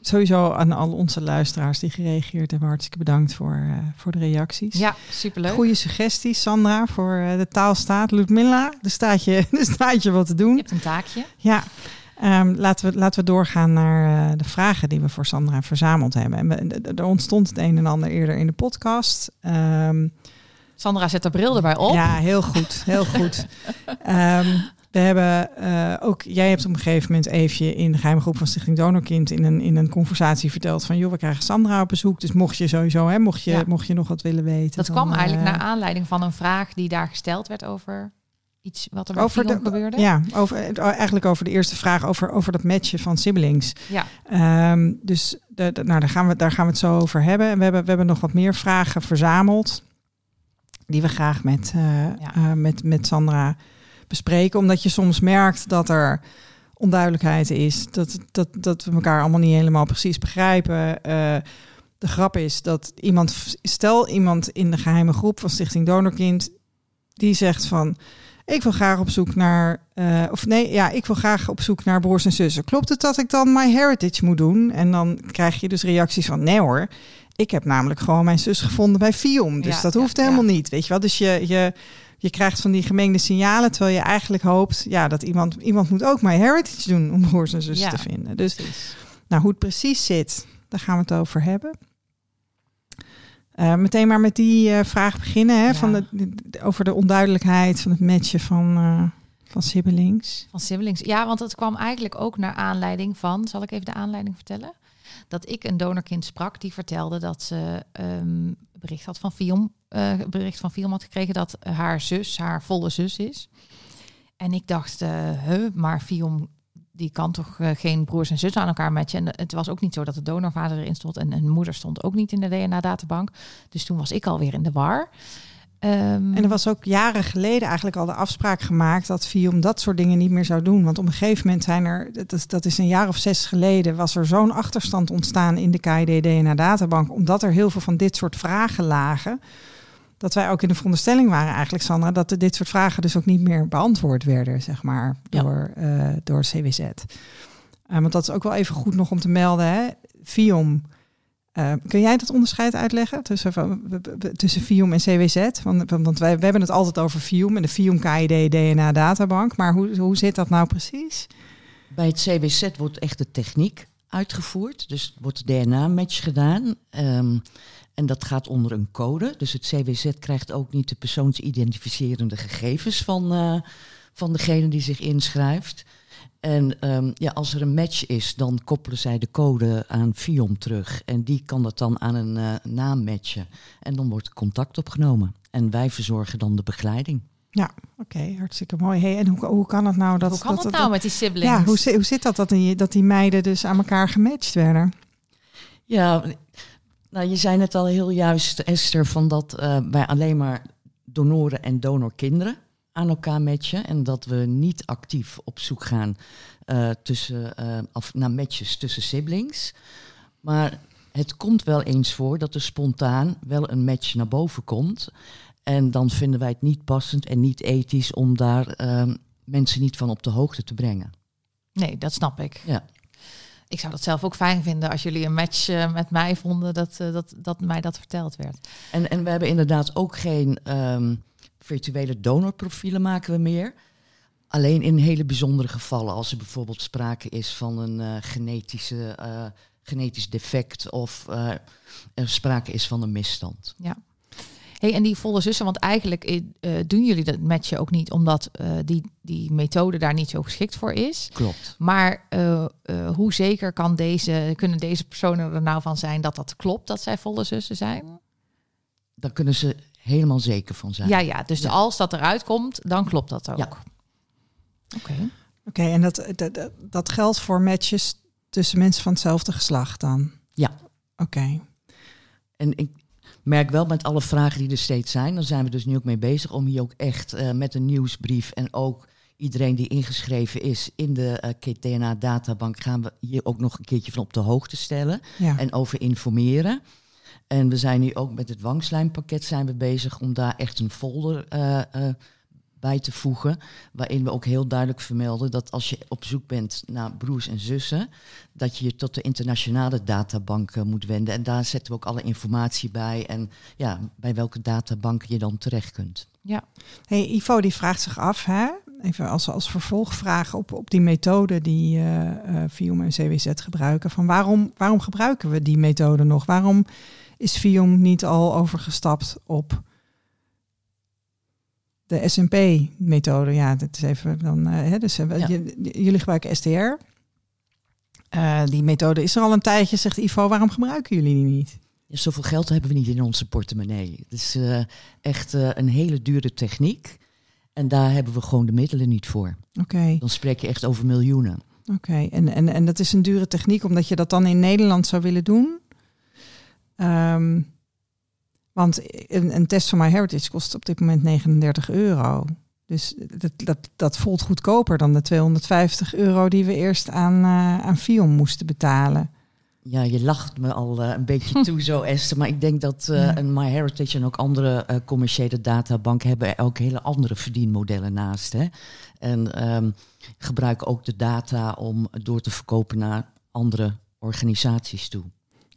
Speaker 2: sowieso aan al onze luisteraars die gereageerd hebben, hartstikke bedankt voor, eh, voor de reacties.
Speaker 1: Ja, superleuk.
Speaker 2: Goede suggesties, Sandra, voor eh, de taalstaat. Ludmilla, er staat je, *laughs* er staat je wat te
Speaker 1: Je
Speaker 2: doen.
Speaker 1: hebt een taakje.
Speaker 2: Ja, Ehm, laten, we, laten we doorgaan naar eh, de vragen die we voor Sandra verzameld hebben. En we- er ontstond het een en ander eerder in de podcast. Ehm,
Speaker 1: Sandra zet de bril erbij op.
Speaker 2: ja, heel goed, heel goed. *laughs* Ehm, we hebben eh, ook, jij hebt op een gegeven moment even in de geheime groep van Stichting Donorkind in een, in een conversatie verteld van, joh, we krijgen Sandra op bezoek. Dus mocht je sowieso, hè, mocht je,
Speaker 1: Ja.
Speaker 2: mocht je nog wat willen weten.
Speaker 1: Dat
Speaker 2: dan,
Speaker 1: kwam eigenlijk
Speaker 2: eh,
Speaker 1: naar aanleiding van een vraag die daar gesteld werd over iets wat er
Speaker 2: over de,
Speaker 1: gebeurde.
Speaker 2: ja, over, eigenlijk over de eerste vraag over, over dat matchen van siblings.
Speaker 1: Ja.
Speaker 2: Ehm, dus de, de- nou, daar, gaan we, daar gaan we het zo over hebben. En we hebben, we hebben nog wat meer vragen verzameld. Die we graag met,
Speaker 1: Ja.
Speaker 2: eh, met, met Sandra bespreken. Omdat je soms merkt dat er onduidelijkheid is. Dat, dat, dat we elkaar allemaal niet helemaal precies begrijpen. Eh, de grap is dat iemand, stel iemand in de geheime groep van Stichting Donorkind, die zegt van. Ik wil graag op zoek naar, eh, of nee, ja, ik wil graag op zoek naar broers en zussen. Klopt het dat ik dan My Heritage moet doen? En dan krijg je dus reacties van, nee hoor, ik heb namelijk gewoon mijn zus gevonden bij Fium. Dus
Speaker 1: Ja,
Speaker 2: dat
Speaker 1: ja,
Speaker 2: hoeft helemaal
Speaker 1: ja.
Speaker 2: niet, weet je wel. Dus je, je, je krijgt van die gemengde signalen, terwijl je eigenlijk hoopt, ja, dat iemand, iemand moet ook My Heritage doen om *laughs* broers en
Speaker 1: Ja,
Speaker 2: te vinden. Dus
Speaker 1: Precies.
Speaker 2: nou, hoe het precies zit, daar gaan we het over hebben. Eh, meteen maar met die eh, vraag beginnen, hè,
Speaker 1: Ja.
Speaker 2: van de, de- over de onduidelijkheid van het matchen van, eh, van siblings.
Speaker 1: Van siblings. Ja, want het kwam eigenlijk ook naar aanleiding van, zal ik even de aanleiding vertellen? Dat ik een donorkind sprak die vertelde dat ze ehm, bericht had van Fion eh, bericht van Fielm had gekregen dat haar zus haar volle zus is. En ik dacht, uh, maar Fielm die kan toch uh, geen broers en zussen aan elkaar matchen. En het was ook niet zo dat de donorvader erin stond en een moeder stond ook niet in de DNA-databank. Dus toen was ik alweer in de war.
Speaker 2: Um, en er was ook jaren geleden eigenlijk al de afspraak gemaakt dat Fium dat soort dingen niet meer zou doen. Want op een gegeven moment zijn er, dat is, dat is een jaar of zes geleden, was er zo'n achterstand ontstaan in de KID-DNA-databank, omdat er heel veel van dit soort vragen lagen. Dat wij ook in de veronderstelling waren eigenlijk, Sandra, dat dit soort vragen dus ook niet meer beantwoord werden, zeg maar, door, ja. uh, door CWZ. Uh, want dat is ook wel even goed nog om te melden. Hè? FIOM uh, kun jij dat onderscheid uitleggen tussen, tussen FIOM en CWZ? Want, want wij we hebben het altijd over FIOM en de FIOM KID DNA databank. Maar hoe, hoe zit dat nou precies?
Speaker 3: Bij het CWZ wordt echt de techniek uitgevoerd. Dus wordt DNA-match gedaan. Um, en dat gaat onder een code. Dus het CWZ krijgt ook niet de persoonsidentificerende gegevens van, uh, van degene die zich inschrijft. En um, ja, als er een match is, dan koppelen zij de code aan FIOM terug. En die kan dat dan aan een uh, naam matchen. En dan wordt contact opgenomen. En wij verzorgen dan de begeleiding.
Speaker 2: Ja, oké, okay, hartstikke mooi. Hey, en hoe, hoe kan het nou dat...
Speaker 1: Hoe kan
Speaker 2: dat,
Speaker 1: het nou dat, met die siblings?
Speaker 2: Ja, hoe, hoe zit dat dat die, dat die meiden dus aan elkaar gematcht werden?
Speaker 3: Ja, nou je zei net al heel juist, Esther, van dat uh, wij alleen maar donoren en donorkinderen aan elkaar matchen. En dat we niet actief op zoek gaan uh, tussen, uh, of naar matches tussen siblings. Maar het komt wel eens voor dat er spontaan wel een match naar boven komt. En dan vinden wij het niet passend en niet ethisch om daar uh, mensen niet van op de hoogte te brengen.
Speaker 1: Nee, dat snap ik.
Speaker 3: Ja.
Speaker 1: Ik zou dat zelf ook fijn vinden als jullie een match uh, met mij vonden, dat, uh, dat, dat mij dat verteld werd.
Speaker 3: En, en we hebben inderdaad ook geen um, virtuele donorprofielen maken we meer. Alleen in hele bijzondere gevallen, als er bijvoorbeeld sprake is van een uh, genetische, genetisch defect of er sprake is van een misstand.
Speaker 1: Ja. Hey, en die volle zussen, want eigenlijk uh, doen jullie dat matchen ook niet omdat uh, die, die methode daar niet zo geschikt voor is.
Speaker 3: Klopt.
Speaker 1: Maar uh, hoe zeker kan deze, kunnen deze personen er nou van zijn dat dat klopt, dat zij volle zussen zijn?
Speaker 3: Daar kunnen ze helemaal zeker van zijn.
Speaker 1: Ja, ja. Dus ja. als dat eruit komt, dan klopt dat ook.
Speaker 3: Ja.
Speaker 1: Oké. Okay.
Speaker 2: Oké, okay, en dat, dat, dat geldt voor matches tussen mensen van hetzelfde geslacht dan?
Speaker 3: Ja.
Speaker 2: Oké. Okay.
Speaker 3: En ik merk wel met alle vragen die er steeds zijn, dan zijn we dus nu ook mee bezig om hier ook echt uh, met een nieuwsbrief en ook iedereen die ingeschreven is in de uh, DNA-databank gaan we hier ook nog een keertje van op de hoogte stellen
Speaker 2: ja.
Speaker 3: en over informeren. En we zijn nu ook met het wangslijmpakket zijn we bezig om daar echt een folder uh, bij te voegen. Waarin we ook heel duidelijk vermelden dat als je op zoek bent naar broers en zussen, dat je je tot de internationale databank uh, moet wenden. En daar zetten we ook alle informatie bij en ja, bij welke databank je dan terecht kunt.
Speaker 1: Ja.
Speaker 2: Hey, Ivo die vraagt zich af, hè? even als, als vervolgvraag op, op die methode die uh, uh, Vium en CWZ gebruiken. Van waarom, waarom gebruiken we die methode nog? Waarom is Vium niet al overgestapt op de SMP-methode. Ja, dat is even dan. Uh, hè, dus ja. jullie gebruiken STR. Uh, die methode is er al een tijdje, zegt Ivo. Waarom gebruiken jullie die niet?
Speaker 3: Ja, zoveel geld hebben we niet in onze portemonnee. Het is uh, echt uh, een hele dure techniek. En daar hebben we gewoon de middelen niet voor.
Speaker 2: Oké. Okay.
Speaker 3: Dan spreek je echt over miljoenen.
Speaker 2: Oké, okay. en, en, en dat is een dure techniek omdat je dat dan in Nederland zou willen doen? Um, want een, een, test van MyHeritage kost op dit moment 39 euro. Dus dat, dat, dat voelt goedkoper dan de 250 euro die we eerst aan, uh, aan Fion moesten betalen.
Speaker 3: Ja, je lacht me al uh, een beetje *laughs* toe zo, Esther. Maar ik denk dat uh, ja. een MyHeritage en ook andere uh, commerciële databanken hebben ook hele andere verdienmodellen naast. Hè? En um, gebruiken ook de data om door te verkopen naar andere organisaties toe.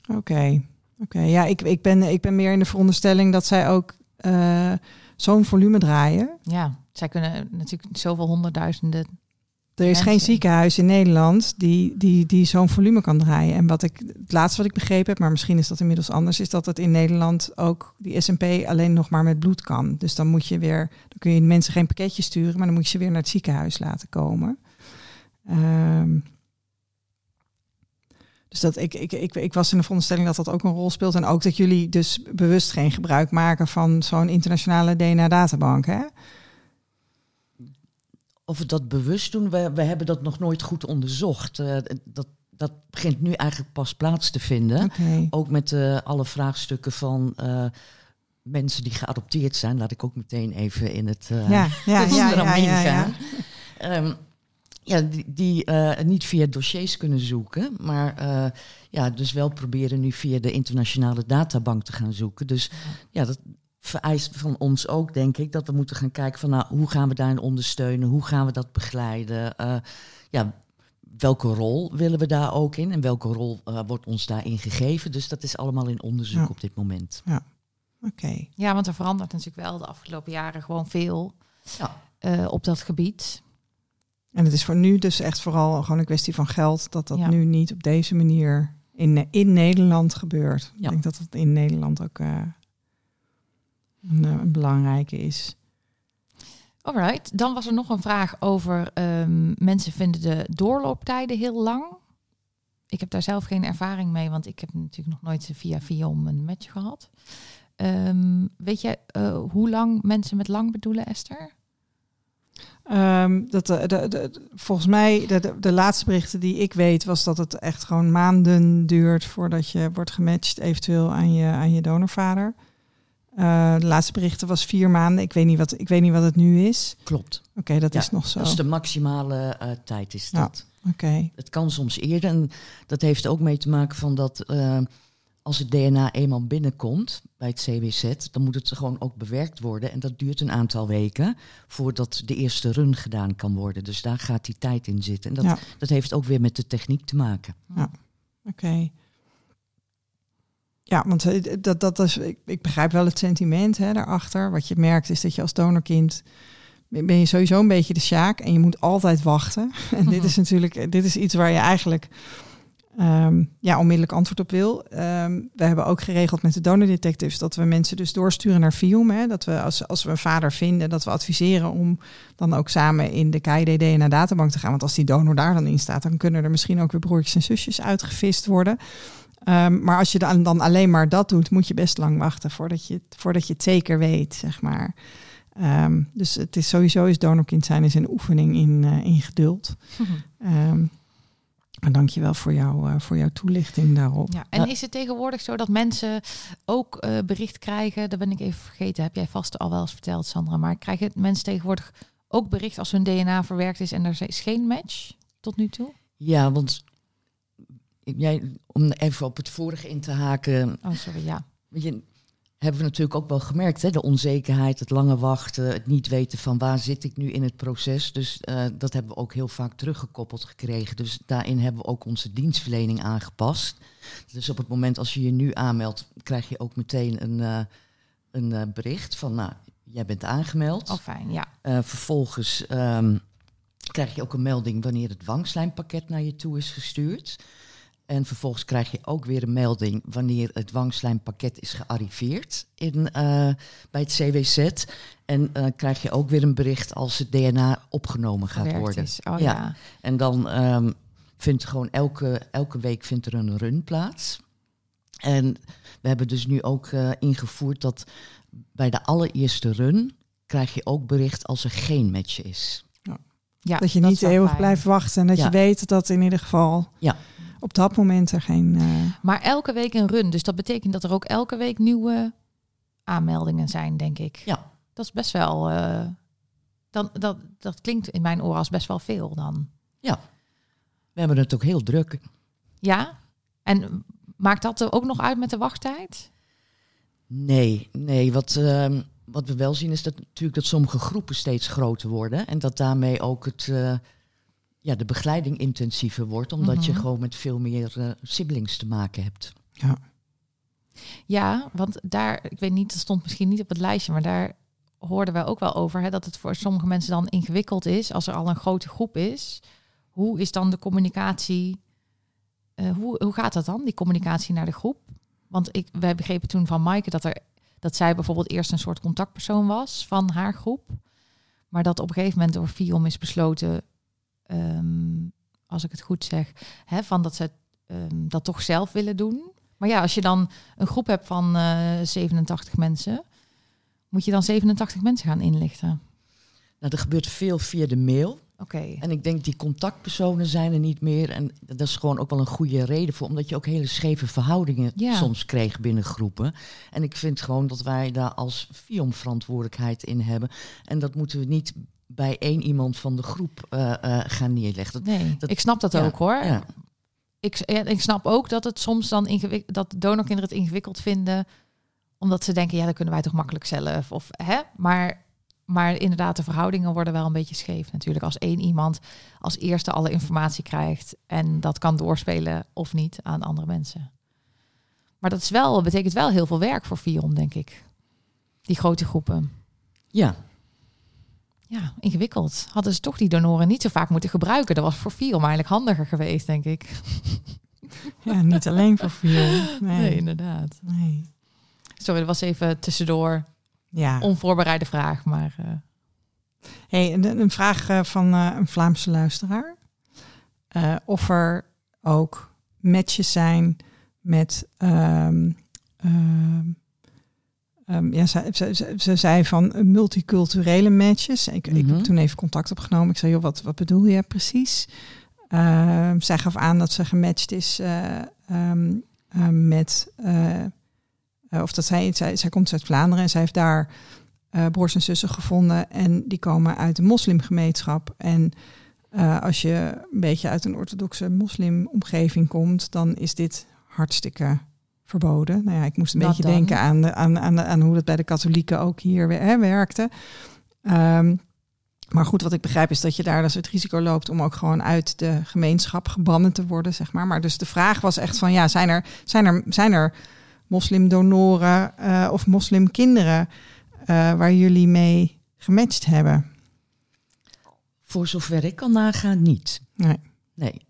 Speaker 2: Oké. Okay. Oké, okay, ja, ik, ik, ben, ik ben meer in de veronderstelling dat zij ook uh, zo'n volume draaien.
Speaker 1: Ja, zij kunnen natuurlijk zoveel honderdduizenden.
Speaker 2: Er is geen ziekenhuis in Nederland die, die, die zo'n volume kan draaien. En wat ik, het laatste wat ik begrepen heb, maar misschien is dat inmiddels anders, is dat het in Nederland ook die SMP alleen nog maar met bloed kan. Dus dan moet je weer, dan kun je mensen geen pakketje sturen, maar dan moet je ze weer naar het ziekenhuis laten komen. Um, dus dat ik, ik, ik, ik was in de veronderstelling dat dat ook een rol speelt. En ook dat jullie dus bewust geen gebruik maken van zo'n internationale DNA-databank. Hè?
Speaker 3: Of we dat bewust doen, we, we hebben dat nog nooit goed onderzocht. Uh, dat, dat begint nu eigenlijk pas plaats te vinden.
Speaker 2: Okay.
Speaker 3: Ook met uh, alle vraagstukken van uh, mensen die geadopteerd zijn. Laat ik ook meteen even in het uh,
Speaker 2: ja, ja, ja, *laughs*
Speaker 3: gaan. Um, ja, die, die niet via dossiers kunnen zoeken, maar ja, dus wel proberen nu via de internationale databank te gaan zoeken. Dus ja, dat vereist van ons ook, denk ik, dat we moeten gaan kijken van nou, hoe gaan we daarin ondersteunen, hoe gaan we dat begeleiden. ja, welke rol willen we daar ook in en welke rol uh, wordt ons daarin gegeven. Dus dat is allemaal in onderzoek
Speaker 2: Ja.
Speaker 3: op dit moment.
Speaker 2: Ja, oké.
Speaker 1: Ja, want er verandert natuurlijk wel de afgelopen jaren gewoon veel
Speaker 3: Ja.
Speaker 1: eh, op dat gebied.
Speaker 2: En het is voor nu dus echt vooral gewoon een kwestie van geld, dat dat
Speaker 1: Ja.
Speaker 2: nu niet op deze manier in, in Nederland gebeurt. Ik
Speaker 3: Ja.
Speaker 2: denk dat het in Nederland ook eh, een, eh, een belangrijke is.
Speaker 1: Alright, dan was er nog een vraag over ehm, mensen vinden de doorlooptijden heel lang. Ik heb daar zelf geen ervaring mee, want ik heb natuurlijk nog nooit via Viom een match gehad. Ehm, weet je eh, hoe lang mensen met lang bedoelen, Esther?
Speaker 2: Ehm, dat de, de, de- volgens mij, de, de, laatste berichten die ik weet, was dat het echt gewoon maanden duurt voordat je wordt gematcht, eventueel aan je, aan je donorvader. Eh, de laatste berichten was vier maanden. Ik weet niet wat, ik weet niet wat het nu is.
Speaker 3: Klopt.
Speaker 2: Oké, dat
Speaker 3: Ja,
Speaker 2: is nog zo.
Speaker 3: Dat is de maximale eh, tijd is
Speaker 2: Ja.
Speaker 3: dat.
Speaker 2: Oké.
Speaker 3: Het kan soms eerder. En dat heeft ook mee te maken van dat eh, als het DNA eenmaal binnenkomt bij het CWZ, dan moet het gewoon ook bewerkt worden. En dat duurt een aantal weken voordat de eerste run gedaan kan worden. Dus daar gaat die tijd in zitten. En dat,
Speaker 2: Ja.
Speaker 3: dat heeft ook weer met de techniek te maken.
Speaker 2: Oké. Ja, want eh, dat, dat is, ik, ik begrijp wel het sentiment hè, daarachter. Wat je merkt is dat je als donorkind ben ben je sowieso een beetje de sjaak en je moet altijd wachten. *laughs* En dit
Speaker 1: Mhm.
Speaker 2: is natuurlijk, dit is iets waar je eigenlijk ehm, ja, onmiddellijk antwoord op wil. Ehm, we hebben ook geregeld met de donordetectives dat we mensen dus doorsturen naar FIOM. Hè, dat we als, als we een vader vinden, dat we adviseren om dan ook samen in de KID naar databank te gaan. Want als die donor daar dan in staat, dan kunnen er misschien ook weer broertjes en zusjes uitgevist worden. Ehm, maar als je dan, dan alleen maar dat doet, moet je best lang wachten voordat je, voordat je het zeker weet, zeg maar. Dus het is sowieso is donorkind zijn is een oefening in, eh, in geduld. Dank je wel voor, jou, eh, voor jouw toelichting daarop.
Speaker 1: Ja, en is het tegenwoordig zo dat mensen ook eh, bericht krijgen? Dat ben ik even vergeten. Heb jij vast al wel eens verteld, Sandra? Maar krijgen mensen tegenwoordig ook bericht als hun DNA verwerkt is en er is geen match tot nu toe?
Speaker 3: Ja, want jij, om even op het vorige in te haken,
Speaker 1: Oh, sorry, ja.
Speaker 3: weet je, hebben we natuurlijk ook wel gemerkt, hè? de onzekerheid, het lange wachten, het niet weten van waar zit ik nu in het proces. Dus eh, dat hebben we ook heel vaak teruggekoppeld gekregen. Dus daarin hebben we ook onze dienstverlening aangepast. Dus op het moment als je je nu aanmeldt, krijg je ook meteen een, eh, een eh, bericht van, nou, jij bent aangemeld.
Speaker 1: Oh, fijn, ja.
Speaker 3: Vervolgens ehm, krijg je ook een melding wanneer het wangslijmpakket naar je toe is gestuurd. En vervolgens krijg je ook weer een melding wanneer het wangslijmpakket is gearriveerd in, eh, bij het CWZ. En eh, krijg je ook weer een bericht als het DNA opgenomen gaat
Speaker 1: Verwerkt
Speaker 3: worden.
Speaker 1: is. Oh,
Speaker 3: Ja.
Speaker 1: ja.
Speaker 3: En dan ehm, vindt gewoon elke, elke week vindt er een run plaats. En we hebben dus nu ook eh, ingevoerd dat bij de allereerste run krijg je ook bericht als er geen match is.
Speaker 1: ja
Speaker 2: dat je niet eeuwig
Speaker 1: fijn.
Speaker 2: blijft wachten en dat
Speaker 3: Ja.
Speaker 2: je weet dat in ieder geval
Speaker 3: Ja.
Speaker 2: Op dat moment er geen... eh,
Speaker 1: Maar elke week een run. Dus dat betekent dat er ook elke week nieuwe aanmeldingen zijn, denk ik.
Speaker 3: Ja.
Speaker 1: Dat is best wel... eh, dan, dat, dat klinkt in mijn oren als best wel veel dan.
Speaker 3: We hebben het ook heel druk.
Speaker 1: Ja? En maakt dat er ook nog uit met de wachttijd?
Speaker 3: Nee, nee. Wat, ehm, wat we wel zien is dat natuurlijk dat sommige groepen steeds groter worden. En dat daarmee ook het, eh, ja, de begeleiding intensiever wordt. Omdat je
Speaker 1: Mhm.
Speaker 3: gewoon met veel meer eh, siblings te maken hebt.
Speaker 1: Ja, want daar, ik weet niet, dat stond misschien niet op het lijstje, maar daar hoorden wij ook wel over, hè, dat het voor sommige mensen dan ingewikkeld is als er al een grote groep is. Hoe is dan de communicatie? eh, hoe, hoe gaat dat dan, die communicatie naar de groep? Want ik, wij begrepen toen van Maaike dat, er, dat zij bijvoorbeeld eerst een soort contactpersoon was van haar groep. Maar dat op een gegeven moment door Fion is besloten, ehm, als ik het goed zeg, hè, van dat ze ehm, dat toch zelf willen doen. Maar ja, als je dan een groep hebt van eh 87 mensen, moet je dan 87 mensen gaan inlichten.
Speaker 3: Nou, er gebeurt veel via de mail.
Speaker 1: Oké.
Speaker 3: En ik denk die contactpersonen zijn er niet meer. En dat is gewoon ook wel een goede reden voor. Omdat je ook hele scheve verhoudingen
Speaker 1: Ja.
Speaker 3: soms kreeg binnen groepen. En ik vind gewoon dat wij daar als FIOM verantwoordelijkheid in hebben. En dat moeten we niet bij één iemand van de groep eh, eh, gaan neerleggen. Dat,
Speaker 1: Nee,
Speaker 3: dat-
Speaker 1: ik snap dat
Speaker 3: ja,
Speaker 1: ook hoor.
Speaker 3: ja.
Speaker 1: Ik, ik snap ook dat het soms dan ingewikkeld, dat donorkinderen het ingewikkeld vinden, omdat ze denken, ja, dat kunnen wij toch makkelijk zelf. Of, hè? Maar, maar inderdaad, de verhoudingen worden wel een beetje scheef natuurlijk. Als één iemand als eerste alle informatie krijgt en dat kan doorspelen of niet aan andere mensen. Maar dat is wel, betekent wel heel veel werk voor Vion, denk ik. Die grote groepen.
Speaker 3: ja,
Speaker 1: Ja, ingewikkeld. Hadden ze toch die donoren niet zo vaak moeten gebruiken. Dat was voor Vion eigenlijk handiger geweest, denk ik. *laughs*
Speaker 2: Ja, niet alleen voor veel. Nee.
Speaker 1: Nee, inderdaad.
Speaker 2: nee.
Speaker 1: Sorry, dat was even tussendoor.
Speaker 2: Ja.
Speaker 1: Onvoorbereide vraag, maar... eh,
Speaker 2: Hey, een, een vraag eh, van eh, een Vlaamse luisteraar. Of er ook matches zijn met. ehm, ehm, ja, ze, ze, ze, ze zei van multiculturele matches. Ik, ik
Speaker 3: Mhm.
Speaker 2: heb toen even contact opgenomen. Ik zei, joh, wat, wat bedoel je precies? Ehm, zij gaf aan dat ze gematcht is eh, ehm, eh, met. eh, eh, of dat zij, zij, zij komt uit Vlaanderen en zij heeft daar eh broers en zussen gevonden. En die komen uit een moslimgemeenschap. En eh, als je een beetje uit een orthodoxe moslimomgeving komt, dan is dit hartstikke verboden. Nou ja, ik moest een
Speaker 1: Wat
Speaker 2: beetje
Speaker 1: dan?
Speaker 2: denken aan, de, aan, aan, aan hoe dat bij de katholieken ook hier hè, werkte. Ehm, maar goed, wat ik begrijp is dat je daar dus het risico loopt om ook gewoon uit de gemeenschap gebannen te worden, zeg maar. Maar dus de vraag was echt van, ja, zijn er, zijn er, zijn er moslimdonoren eh, of moslimkinderen eh, waar jullie mee gematcht hebben?
Speaker 3: voor zover ik kan nagaan, niet.
Speaker 2: Nee.
Speaker 3: Nee.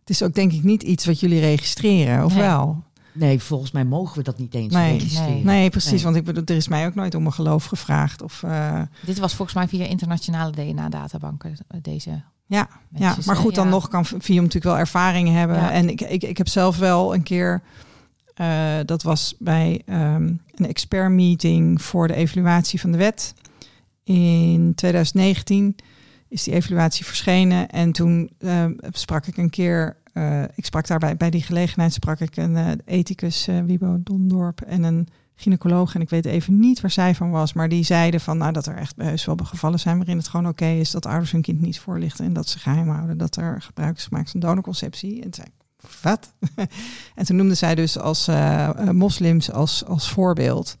Speaker 2: Het is ook denk ik niet iets wat jullie registreren, of
Speaker 1: Nee.
Speaker 2: wel?
Speaker 3: Nee, volgens mij mogen we dat niet eens
Speaker 2: Nee.
Speaker 3: registreren.
Speaker 2: Nee, precies.
Speaker 3: Nee.
Speaker 2: Want ik bedoel, er is mij ook nooit om mijn geloof gevraagd. Of, eh,
Speaker 1: dit was volgens mij via internationale DNA-databanken, eh, deze
Speaker 2: ja, ja, maar goed, dan
Speaker 1: Ja.
Speaker 2: nog kan Vium natuurlijk wel ervaring hebben.
Speaker 1: Ja.
Speaker 2: En ik, ik, ik heb zelf wel een keer, eh, dat was bij ehm, een expert meeting voor de evaluatie van de wet. In 2019 is die evaluatie verschenen. En toen eh, sprak ik een keer, eh, ik sprak daarbij bij die gelegenheid, sprak ik een eh, ethicus, eh, Wiebo Dondorp, en een gynaecoloog. En ik weet even niet waar zij van was, maar die zeiden van nou dat er echt heus wel gevallen zijn waarin het gewoon oké is dat ouders hun kind niet voorlichten en dat ze geheim houden dat er gebruik is gemaakt van donorconceptie. En zei wat? *laughs* en toen noemde zij dus als moslims als, als voorbeeld.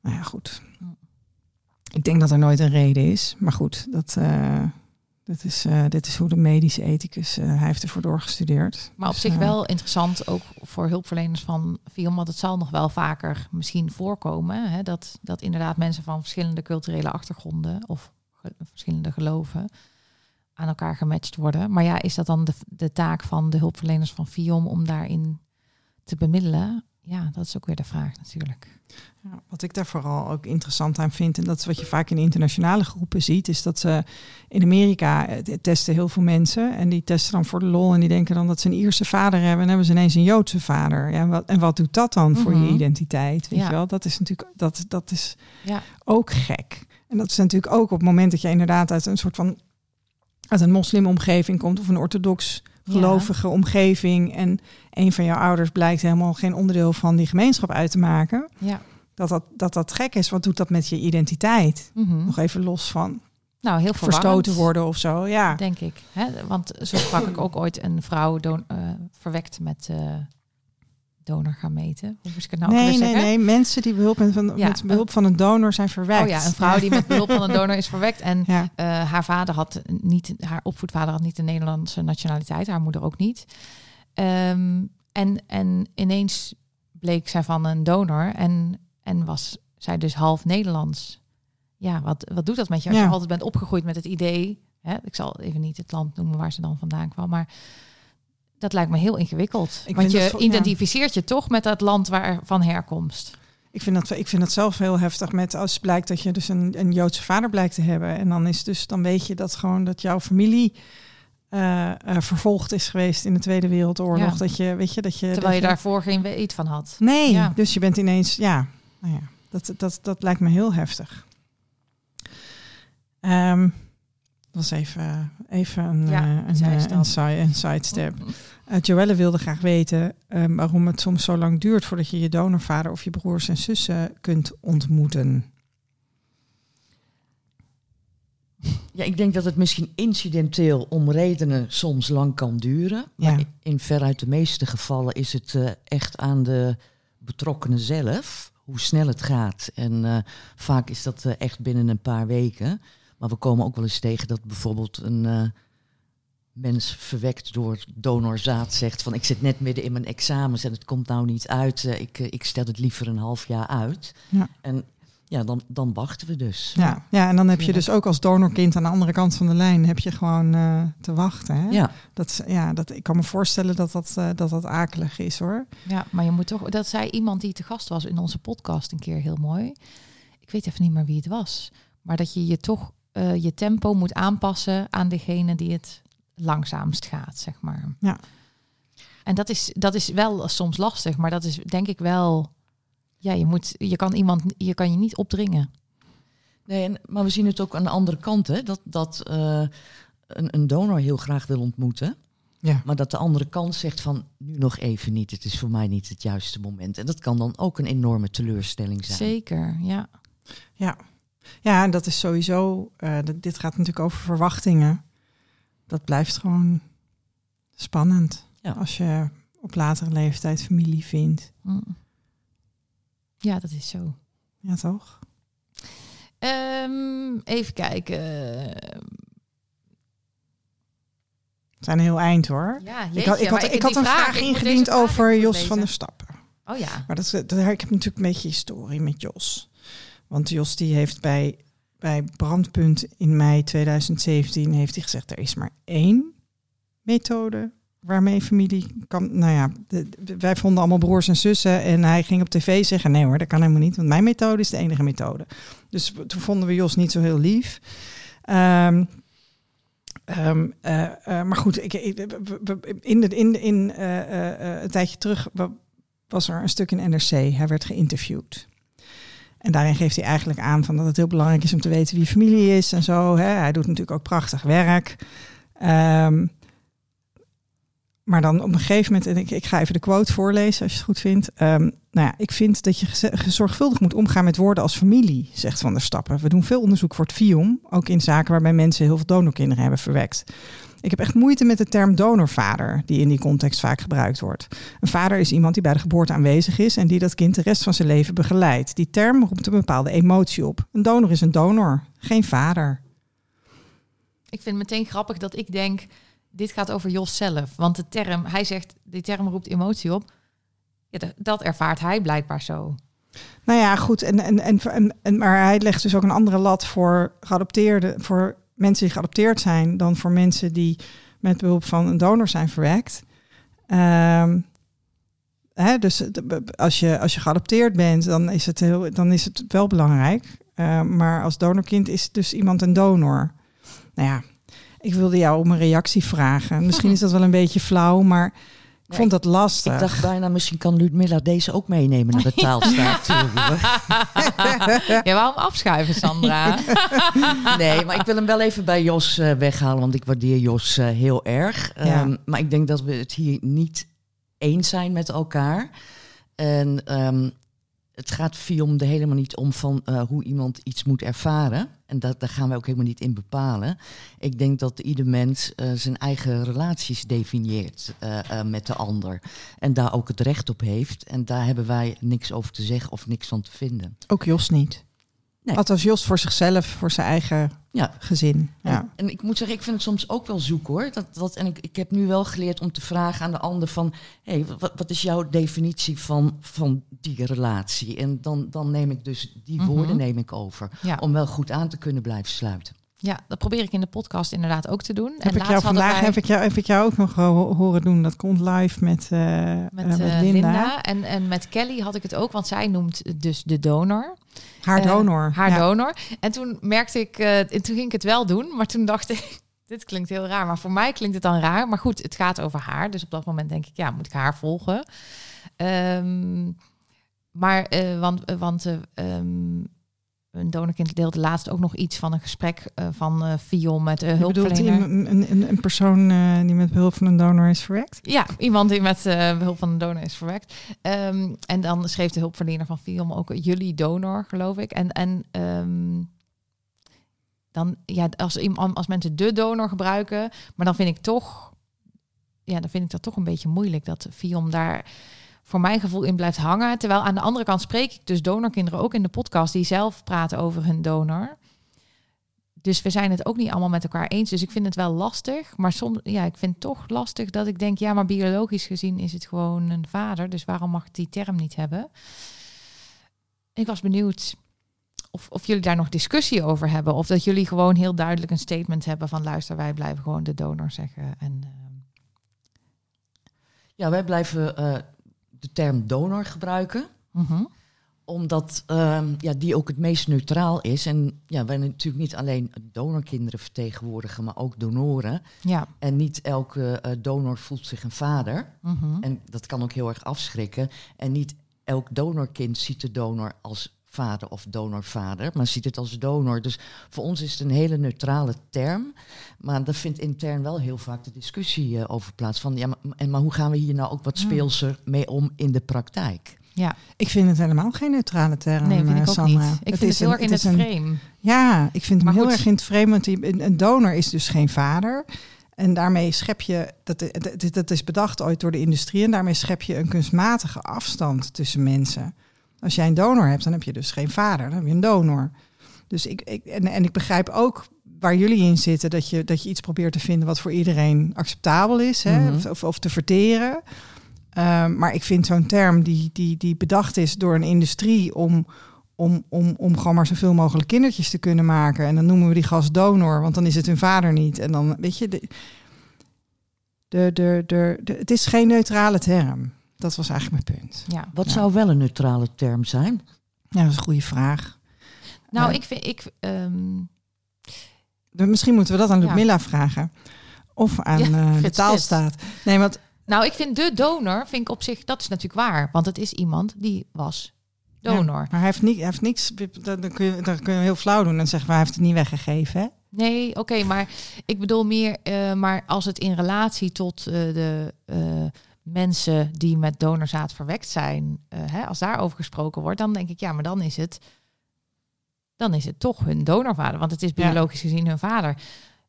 Speaker 2: Nou ja, goed. Ik denk dat er nooit een reden is, maar goed, dat, dat is, eh, dit is hoe de medische ethicus, eh, hij heeft ervoor doorgestudeerd.
Speaker 1: Maar op
Speaker 2: Dus,
Speaker 1: zich
Speaker 2: eh,
Speaker 1: wel interessant, ook voor hulpverleners van film, want het zal nog wel vaker misschien voorkomen, hè, dat, dat inderdaad mensen van verschillende culturele achtergronden of ge- verschillende geloven aan elkaar gematcht worden. Maar ja, is dat dan de, de taak van de hulpverleners van FIOM om daarin te bemiddelen? Ja, dat is ook weer de vraag natuurlijk.
Speaker 2: Ja, wat ik daar vooral ook interessant aan vind, en dat is wat je vaak in internationale groepen ziet, is dat ze in Amerika eh, testen heel veel mensen en die testen dan voor de lol en die denken dan dat ze een Ierse vader hebben en hebben ze ineens een Joodse vader. Ja, en, wat, en wat doet dat dan voor je
Speaker 1: Mhm.
Speaker 2: identiteit? Weet
Speaker 1: Ja.
Speaker 2: je wel, dat is natuurlijk dat, dat is
Speaker 1: Ja.
Speaker 2: ook gek. En dat is natuurlijk ook op het moment dat je inderdaad uit een soort van uit een moslimomgeving komt of een orthodox
Speaker 1: Ja.
Speaker 2: gelovige omgeving en een van jouw ouders blijkt helemaal geen onderdeel van die gemeenschap uit te maken
Speaker 1: Ja.
Speaker 2: dat dat, dat dat gek is. Wat doet dat met je identiteit?
Speaker 1: Mhm.
Speaker 2: Nog even los van
Speaker 1: Nou, heel verstoten
Speaker 2: verstoten worden of zo. Ja,
Speaker 1: denk ik. Hè? Want zo sprak ik ook ooit een vrouw eh, verwekt met eh donorgameten. Hoe moest ik het nou
Speaker 2: nee, nee,
Speaker 1: zeggen?
Speaker 2: nee. Mensen die behulp, met, van,
Speaker 1: Ja,
Speaker 2: met behulp van een donor zijn verwekt.
Speaker 1: Oh ja, een vrouw die met behulp van een donor is verwekt. En
Speaker 2: Ja,
Speaker 1: eh, haar vader had niet, haar opvoedvader had niet de Nederlandse nationaliteit, haar moeder ook niet. Ehm, en, en ineens bleek zij van een donor en, en was zij dus half Nederlands. Ja, wat, wat doet dat met je als
Speaker 2: Ja.
Speaker 1: je altijd bent opgegroeid met het idee? Hè, ik zal even niet het land noemen waar ze dan vandaan kwam, maar dat lijkt me heel ingewikkeld.
Speaker 2: Ik
Speaker 1: want je
Speaker 2: voor-
Speaker 1: identificeert je toch met dat land waar van herkomst.
Speaker 2: ik vind, dat, ik vind dat zelf heel heftig met als blijkt dat je dus een, een Joodse vader blijkt te hebben. En dan is dus dan weet je dat gewoon dat jouw familie eh, vervolgd is geweest in de Tweede Wereldoorlog.
Speaker 1: Ja.
Speaker 2: Dat je, weet je, dat je.
Speaker 1: Terwijl je daarvoor geen weet van had.
Speaker 2: Nee,
Speaker 1: Ja.
Speaker 2: dus je bent ineens, ja, nou ja, dat, dat, dat lijkt me heel heftig. Dat was even, even een,
Speaker 1: Ja,
Speaker 2: eh,
Speaker 1: een
Speaker 2: een, eh,
Speaker 1: zijstap.
Speaker 2: een, si- een sidestep. Eh, Joelle wilde graag weten waarom het soms zo lang duurt voordat je je donorvader of je broers en zussen kunt ontmoeten.
Speaker 3: Ja, ik denk dat het misschien incidenteel om redenen soms lang kan duren.
Speaker 2: Ja.
Speaker 3: Maar in veruit de meeste gevallen is het echt aan de betrokkenen zelf hoe snel het gaat. En vaak is dat echt binnen een paar weken. Maar we komen ook wel eens tegen dat bijvoorbeeld een eh, mens verwekt door donorzaad zegt van ik zit net midden in mijn examens en het komt nou niet uit. eh, ik, eh, ik stel het liever een half jaar uit.
Speaker 2: Ja.
Speaker 3: En ja, dan, dan wachten we dus.
Speaker 2: Ja, ja, en dan heb je dus ook als donorkind aan de andere kant van de lijn heb je gewoon eh, te wachten. Hè?
Speaker 3: Ja.
Speaker 2: Dat, is- ja, dat, ik kan me voorstellen dat dat, dat dat akelig is hoor.
Speaker 1: Ja, maar je moet toch. Dat zei iemand die te gast was in onze podcast een keer heel mooi. Ik weet even niet meer wie het was. Maar dat je je toch eh, je tempo moet aanpassen aan degene die het langzaamst gaat, zeg maar.
Speaker 2: Ja.
Speaker 1: En dat is, dat is wel soms lastig, maar dat is denk ik wel. Ja, je moet, je kan iemand, je kan je niet opdringen.
Speaker 3: Nee, en, maar we zien het ook aan de andere kant, hè, dat, dat eh, een, een donor heel graag wil ontmoeten.
Speaker 2: Ja.
Speaker 3: Maar dat de andere kant zegt van nu nog even niet, het is voor mij niet het juiste moment. En dat kan dan ook een enorme teleurstelling zijn.
Speaker 1: Zeker, ja.
Speaker 2: Ja, ja en dat is sowieso. eh, dit gaat natuurlijk over verwachtingen. Dat blijft gewoon spannend.
Speaker 3: Ja.
Speaker 2: Als je op latere leeftijd familie vindt.
Speaker 1: Mm. Ja, dat is zo.
Speaker 2: Ja, toch?
Speaker 1: Ehm, even kijken.
Speaker 2: We zijn een heel eind hoor.
Speaker 1: Ja,
Speaker 2: ik had, ik had, ik een
Speaker 1: vraag-
Speaker 2: ingediend over Jos van der. Stappen.
Speaker 1: Oh ja.
Speaker 2: Maar dat, ik heb natuurlijk een beetje historie met Jos. Want Jos die heeft bij, bij Brandpunt in mei 2017 heeft hij gezegd... er is maar één methode waarmee familie kan... Nou ja, wij vonden allemaal broers en zussen. En hij ging op tv zeggen... nee hoor, dat kan helemaal niet. Want mijn methode is de enige methode. Dus toen vonden we Jos niet zo heel lief. Ehm, ehm, eh, eh, maar goed, ik, in, de, in, eh, een tijdje terug wa- was er een stuk in NRC. Hij werd geïnterviewd. En daarin geeft hij eigenlijk aan van dat het heel belangrijk is om te weten wie familie is en zo. Hè. Hij doet natuurlijk ook prachtig werk. Ehm, maar dan op een gegeven moment, en ik, ik ga even de quote voorlezen als je het goed vindt. Ehm, nou ja, ik vind dat je zorgvuldig moet omgaan met woorden als familie, zegt Van der Stappen. We doen veel onderzoek voor het FIOM, ook in zaken waarbij mensen heel veel donorkinderen hebben verwekt. Ik heb echt moeite met de term donorvader, die in die context vaak gebruikt wordt. Een vader is iemand die bij de geboorte aanwezig is en die dat kind de rest van zijn leven begeleidt. Die term roept een bepaalde emotie op. Een donor is een donor, geen vader.
Speaker 1: Ik vind het meteen grappig dat ik denk, dit gaat over Jos zelf. Want de term, hij zegt, die term roept emotie op. Ja, dat, ervaart hij blijkbaar zo.
Speaker 2: Nou ja, goed. En, en, en, en, en- maar hij legt dus ook een andere lat voor geadopteerden, voor mensen die geadopteerd zijn, dan voor mensen die met behulp van een donor zijn verwekt. Ehm, hè, dus als je, als je geadopteerd bent, dan is het, heel, dan is het wel belangrijk. Ehm, maar als donorkind is dus iemand een donor. Nou ja, ik wilde jou om een reactie vragen. Misschien is dat wel een beetje flauw, maar ik vond dat lastig.
Speaker 3: Ik dacht bijna, misschien kan Ludmilla deze ook meenemen naar de *laughs* taalstaat.
Speaker 1: Ja, waarom afschuiven, Sandra? *laughs*
Speaker 3: nee, maar ik wil hem wel even bij Jos eh, weghalen, want ik waardeer Jos eh, heel erg.
Speaker 2: Ja.
Speaker 3: Ehm, maar ik denk dat we het hier niet eens zijn met elkaar. En ehm, het gaat Fion er helemaal niet om van eh, hoe iemand iets moet ervaren. En dat, daar gaan we ook helemaal niet in bepalen. Ik denk dat ieder mens eh, zijn eigen relaties definieert eh, met de ander. En daar ook het recht op heeft. En daar hebben wij niks over te zeggen of niks van te vinden.
Speaker 2: Ook Jos niet.
Speaker 3: Nee.
Speaker 2: Althans, Jos voor zichzelf, voor zijn eigen
Speaker 3: Ja,
Speaker 2: gezin. Ja.
Speaker 3: En, en ik moet zeggen, ik vind het soms ook wel zoek hoor. Dat, dat, en ik, ik heb nu wel geleerd om te vragen aan de ander van... hé, hey, wat, wat is jouw definitie van, van die relatie? En dan, dan neem ik dus die
Speaker 1: Mhm.
Speaker 3: woorden neem ik over.
Speaker 1: Ja.
Speaker 3: Om wel goed aan te kunnen blijven sluiten.
Speaker 1: Ja, dat probeer ik in de podcast inderdaad ook te doen.
Speaker 2: Heb, ik
Speaker 1: laatst
Speaker 2: jou vandaag
Speaker 1: wij
Speaker 2: heb, ik jou, heb ik jou ook nog ho- horen doen. Dat komt live met, eh,
Speaker 1: met,
Speaker 2: eh, met
Speaker 1: eh,
Speaker 2: Linda.
Speaker 1: Linda. En, en met Kelly had ik het ook, want zij noemt dus de donor.
Speaker 2: Haar donor.
Speaker 1: haar
Speaker 2: ja.
Speaker 1: donor. En toen merkte ik, en toen ging ik het wel doen, maar toen dacht ik, *laughs* dit klinkt heel raar, maar voor mij klinkt het dan raar. Maar goed, het gaat over haar. Dus op dat moment denk ik, ja, moet ik haar volgen? Ehm, maar, want, want eh, ehm, een donorkind deelde laatst ook nog iets van een gesprek eh, van eh Fion met uh, hulpverlener.
Speaker 2: een, een, een, persoon die met behulp van een donor is verwekt?
Speaker 1: Ja, iemand die met eh, behulp van een donor is verwekt. Ehm, en dan schreef de hulpverlener van Fion ook jullie donor, geloof ik. En, en ehm, dan, ja, als, als mensen de donor gebruiken, maar dan vind ik toch, ja, dan vind ik dat toch een beetje moeilijk dat Fion daar voor mijn gevoel in blijft hangen. Terwijl aan de andere kant spreek ik dus donorkinderen ook in de podcast die zelf praten over hun donor. Dus we zijn het ook niet allemaal met elkaar eens. Dus ik vind het wel lastig. Maar soms, ja, ik vind het toch lastig dat ik denk, ja, maar biologisch gezien is het gewoon een vader. Dus waarom mag ik die term niet hebben? Ik was benieuwd of, of jullie daar nog discussie over hebben. Of dat jullie gewoon heel duidelijk een statement hebben van luister, wij blijven gewoon de donor zeggen. En, ehm,
Speaker 3: Ja, wij blijven eh, de term donor gebruiken.
Speaker 1: mhm.
Speaker 3: Omdat ehm, ja, die ook het meest neutraal is. En ja, wij natuurlijk niet alleen donorkinderen vertegenwoordigen, maar ook donoren.
Speaker 1: Ja.
Speaker 3: En niet elke eh, donor voelt zich een vader.
Speaker 1: mhm.
Speaker 3: En dat kan ook heel erg afschrikken. En niet elk donorkind ziet de donor als vader of donorvader, maar ziet het als donor. Dus voor ons is het een hele neutrale term. Maar daar vindt intern wel heel vaak de discussie eh, over plaats. Van, ja, maar, en, maar hoe gaan we hier nou ook wat
Speaker 1: Hmm.
Speaker 3: speelser mee om in de praktijk?
Speaker 1: ja.
Speaker 2: Ik vind het helemaal geen neutrale term,
Speaker 1: Nee, vind
Speaker 2: eh,
Speaker 1: ik ook
Speaker 2: Sandra.
Speaker 1: niet. Ik vind het heel erg in het,
Speaker 2: is een-
Speaker 1: frame.
Speaker 2: Ja, ik vind hem
Speaker 1: Maar
Speaker 2: heel
Speaker 1: goed.
Speaker 2: erg in het vreemd, want die, een, een donor is dus geen vader. En daarmee schep je, dat, dat, dat is bedacht ooit door de industrie, en daarmee schep je een kunstmatige afstand tussen mensen. Als jij een donor hebt, dan heb je dus geen vader, dan heb je een donor. Dus ik, ik en, en ik begrijp ook waar jullie in zitten, dat je, dat je iets probeert te vinden wat voor iedereen acceptabel is, hè,
Speaker 3: Mhm.
Speaker 2: of, of te verteren. Ehm, maar ik vind zo'n term die, die, die bedacht is door een industrie om, om, om, om gewoon maar zoveel mogelijk kindertjes te kunnen maken. En dan noemen we die gast donor, want dan is het hun vader niet. En dan, weet je, de, de, de, de, de- het is geen neutrale term. Dat was eigenlijk mijn punt.
Speaker 1: Ja.
Speaker 3: Wat
Speaker 2: Ja.
Speaker 3: zou wel een neutrale term zijn?
Speaker 2: Ja, dat is een goede vraag.
Speaker 1: Nou,
Speaker 2: Ja.
Speaker 1: ik vind, ik, ehm,
Speaker 2: misschien moeten we dat aan
Speaker 1: Ja.
Speaker 2: Ludmilla vragen. Of aan
Speaker 1: Ja,
Speaker 2: eh, *laughs* de taalstaat. Nee, want
Speaker 1: nou, ik vind de donor, vind ik op zich, dat is natuurlijk waar. Want het is iemand die was donor.
Speaker 2: Ja, maar hij heeft, niet, hij heeft niks. Dan kun, je, dan kun je heel flauw doen en zeggen: we, hij heeft het niet weggegeven. Hè?
Speaker 1: Nee, oké, maar ik bedoel meer, eh, maar als het in relatie tot eh, de eh, mensen die met donorzaad verwekt zijn, eh, hè, als daarover gesproken wordt, dan denk ik, ja, maar dan is het, dan is het toch hun donorvader, want het is
Speaker 2: Ja.
Speaker 1: biologisch gezien hun vader.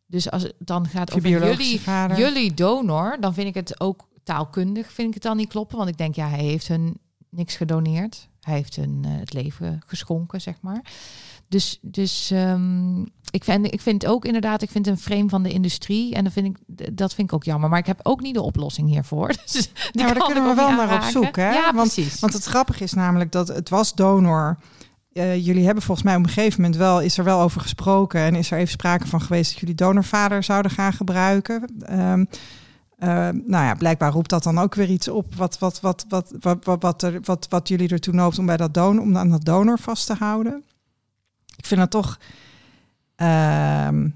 Speaker 1: Dus als het dan gaat over jullie,
Speaker 2: vader.
Speaker 1: jullie donor, dan vind ik het ook taalkundig vind ik het dan niet kloppen, want ik denk, ja, hij heeft hun niks gedoneerd, hij heeft hun eh, het leven geschonken, zeg maar. Dus, dus ehm, ik, vind, ik vind ook inderdaad, ik vind een frame van de industrie. En dat vind ik, dat vind ik ook jammer. Maar ik heb ook niet de oplossing hiervoor. *laughs* Dus
Speaker 2: Ja, maar daar
Speaker 1: kan
Speaker 2: kunnen we wel naar op zoek. Hè?
Speaker 1: Ja,
Speaker 2: want,
Speaker 1: precies.
Speaker 2: want het grappige is namelijk dat het was donor. Eh, jullie hebben volgens mij op een gegeven moment wel, is er wel over gesproken. En is er even sprake van geweest dat jullie donorvader zouden gaan gebruiken. Ehm, eh, nou ja, blijkbaar roept dat dan ook weer iets op wat, wat, wat, wat, wat, wat, wat, er, wat, wat jullie ertoe noopt om bij dat donor, om aan dat donor vast te houden. Ik vind dat toch. ehm,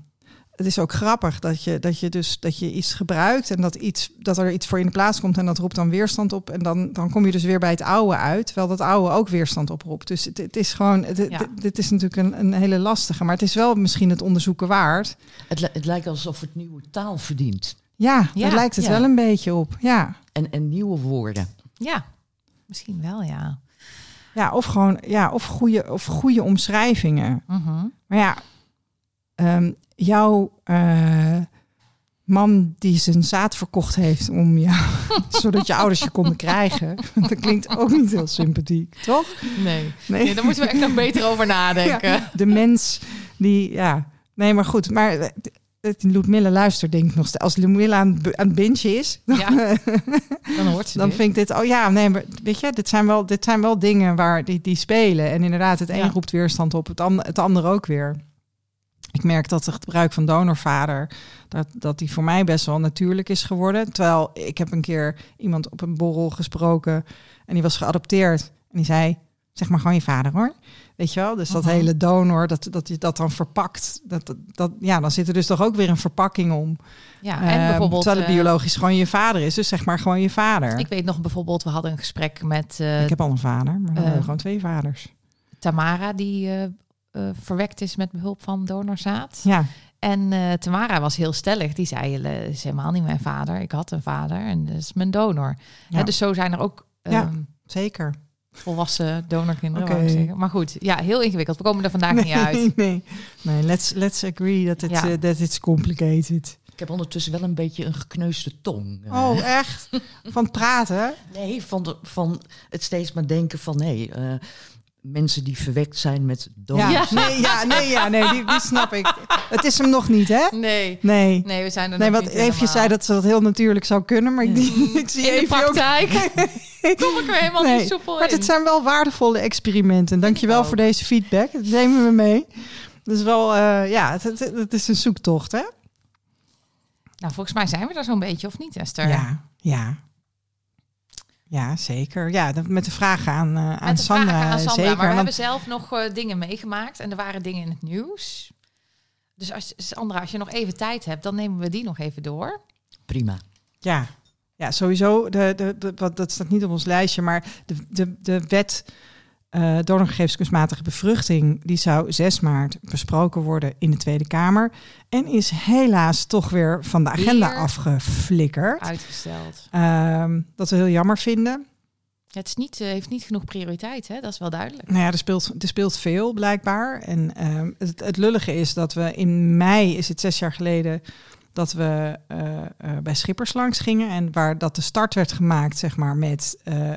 Speaker 2: het is ook grappig dat je, dat je dus dat je iets gebruikt en dat, iets, dat er iets voor in de plaats komt en dat roept dan weerstand op. En dan, dan kom je dus weer bij het oude uit, terwijl dat oude ook weerstand oproept. Dus het, het is gewoon, het,
Speaker 1: Ja.
Speaker 2: dit, dit is natuurlijk een, een hele lastige, maar het is wel misschien het onderzoeken waard.
Speaker 3: Het, li- het lijkt alsof het nieuwe taal verdient.
Speaker 2: Ja,
Speaker 1: Ja,
Speaker 2: daar lijkt het
Speaker 3: ja.
Speaker 2: wel een beetje op. Ja.
Speaker 3: En, en nieuwe woorden.
Speaker 1: Ja, misschien wel, ja.
Speaker 2: Ja, of gewoon, ja, of goede, of goede omschrijvingen.
Speaker 1: Mhm.
Speaker 2: Maar ja, ehm, jouw eh, man die zijn zaad verkocht heeft om ja, *laughs* zodat je ouders je konden krijgen, *laughs* dat klinkt ook niet heel sympathiek, toch?
Speaker 1: Nee.
Speaker 2: Nee,
Speaker 1: nee, daar moeten we echt nog beter over nadenken.
Speaker 2: de mens die, ja, nee, maar goed, maar Ludmilla luistert denk ik nog steeds. Als Ludmilla aan, aan het bintje is, dan,
Speaker 1: Ja, Dan hoort ze
Speaker 2: dan
Speaker 1: dit.
Speaker 2: vind ik dit, oh ja, nee, maar weet je, dit zijn wel, dit zijn wel dingen waar die, die spelen. En inderdaad, het een
Speaker 1: Ja.
Speaker 2: roept weerstand op, het, ander, het ander ook weer. Ik merk dat het gebruik van donorvader, dat, dat die voor mij best wel natuurlijk is geworden. Terwijl ik heb een keer iemand op een borrel gesproken en die was geadopteerd. En die zei, Zeg maar gewoon je vader hoor. Weet je wel? Dus dat
Speaker 1: Mhm.
Speaker 2: hele donor, dat, dat je dat dan verpakt. Dat, dat, dat- ja, dan zit er dus toch ook weer een verpakking om.
Speaker 1: Ja, en
Speaker 2: Ehm,
Speaker 1: bijvoorbeeld...
Speaker 2: terwijl het
Speaker 1: eh,
Speaker 2: biologisch gewoon je vader is. Dus zeg maar gewoon je vader.
Speaker 1: ik
Speaker 2: Ik,
Speaker 1: weet nog bijvoorbeeld, we hadden een gesprek met eh,
Speaker 2: heb al een vader, maar dan hebben
Speaker 1: eh,
Speaker 2: gewoon twee vaders.
Speaker 1: Tamara, die eh, eh, verwekt is met behulp van donorzaad.
Speaker 2: Ja,
Speaker 1: En eh, Tamara was heel stellig. Die zei, "Eh, is helemaal niet mijn vader. Ik had een vader en dat is mijn donor.
Speaker 2: Ja.
Speaker 1: Hè, dus zo zijn er ook
Speaker 2: Ja.
Speaker 1: ehm,
Speaker 2: zeker.
Speaker 1: Volwassen donorkinderen, ik zeggen. Maar goed, ja, heel ingewikkeld. We komen er vandaag niet uit. *laughs*
Speaker 2: nee, nee. Let's, let's agree that it's,
Speaker 1: Ja.
Speaker 2: eh, that it's complicated.
Speaker 3: Ik heb ondertussen wel een beetje een gekneusde tong. eh.
Speaker 2: Oh, echt? *laughs* Van het praten?
Speaker 3: Nee, van, de, van het steeds maar denken van nee, eh, mensen die verwekt zijn met dood.
Speaker 2: Ja, nee, ja, *laughs* nee, ja, nee die, die snap ik. Het is hem nog niet, hè?
Speaker 1: Nee,
Speaker 2: Nee.
Speaker 1: nee, we zijn er
Speaker 2: Nee,
Speaker 1: nog
Speaker 2: want
Speaker 1: niet
Speaker 2: even je zei dat ze dat heel natuurlijk zou kunnen, maar ik, ik zie
Speaker 1: In de
Speaker 2: even ook... *laughs*
Speaker 1: kom ik er helemaal
Speaker 2: Nee,
Speaker 1: niet soepel
Speaker 2: Maar
Speaker 1: in.
Speaker 2: het zijn wel waardevolle experimenten. Dankjewel voor deze feedback. Dat nemen we mee. Dus wel, eh, ja, het, het, het is een zoektocht, hè?
Speaker 1: Nou, volgens mij zijn we er zo'n beetje, of niet, Esther?
Speaker 2: Ja, ja. Ja, zeker. Ja, met de vragen aan, eh, aan
Speaker 1: Met de
Speaker 2: Sandra.
Speaker 1: vragen aan Sandra.
Speaker 2: zeker.
Speaker 1: Maar we
Speaker 2: want-
Speaker 1: hebben zelf nog eh, dingen meegemaakt. En er waren dingen in het nieuws. Dus als, Sandra, als je nog even tijd hebt, dan nemen we die nog even door.
Speaker 3: Prima.
Speaker 2: Ja, ja sowieso. De, de, de, wat, dat staat niet op ons lijstje, maar de, de, de wet eh donorgegevens kunstmatige bevruchting, die zou 6 maart besproken worden in de Tweede Kamer. En is helaas toch weer van de agenda
Speaker 1: Weer
Speaker 2: afgeflikkerd.
Speaker 1: Uitgesteld.
Speaker 2: Ehm, dat we heel jammer vinden.
Speaker 1: Het is niet, eh, heeft niet genoeg prioriteit, hè? Dat is wel duidelijk.
Speaker 2: Nou ja, er speelt, er speelt veel blijkbaar. En ehm, het, het lullige is dat we in mei, is het zes jaar geleden, dat we eh, eh, bij Schippers langs gingen. En waar dat de start werd gemaakt, zeg maar, met eh,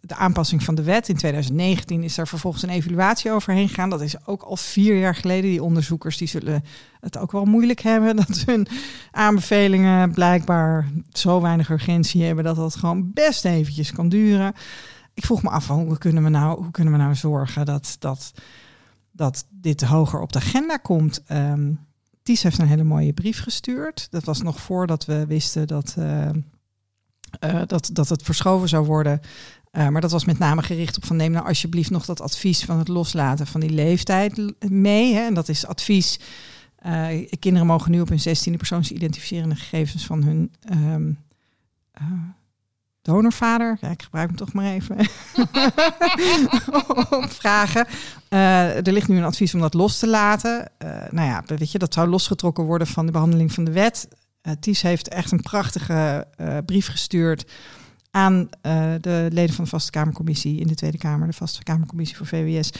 Speaker 2: de aanpassing van de wet. In 2019 is er vervolgens een evaluatie overheen gegaan. Dat is ook al vier jaar geleden. Die onderzoekers die zullen het ook wel moeilijk hebben. *laughs* Dat hun aanbevelingen blijkbaar zo weinig urgentie hebben dat dat gewoon best eventjes kan duren. Ik vroeg me af, hoe kunnen we nou, hoe kunnen we nou zorgen dat, dat, dat dit hoger op de agenda komt? Ehm Ties heeft een hele mooie brief gestuurd. Dat was nog voordat we wisten dat, eh, eh, dat, dat het verschoven zou worden. Eh, maar dat was met name gericht op van neem nou alsjeblieft nog dat advies van het loslaten van die leeftijd mee. Hè? En dat is advies. kinderen mogen nu op hun 16e persoonsidentificerende gegevens van hun ehm, eh, donorvader. Ja, ik gebruik hem toch maar even. *laughs* opvragen. Eh, er ligt nu een advies om dat los te laten. Eh, nou ja, weet je, dat zou losgetrokken worden van de behandeling van de wet. Eh Ties heeft echt een prachtige brief gestuurd aan de leden van de Vaste Kamercommissie in de Tweede Kamer, de Vaste Kamercommissie voor VWS,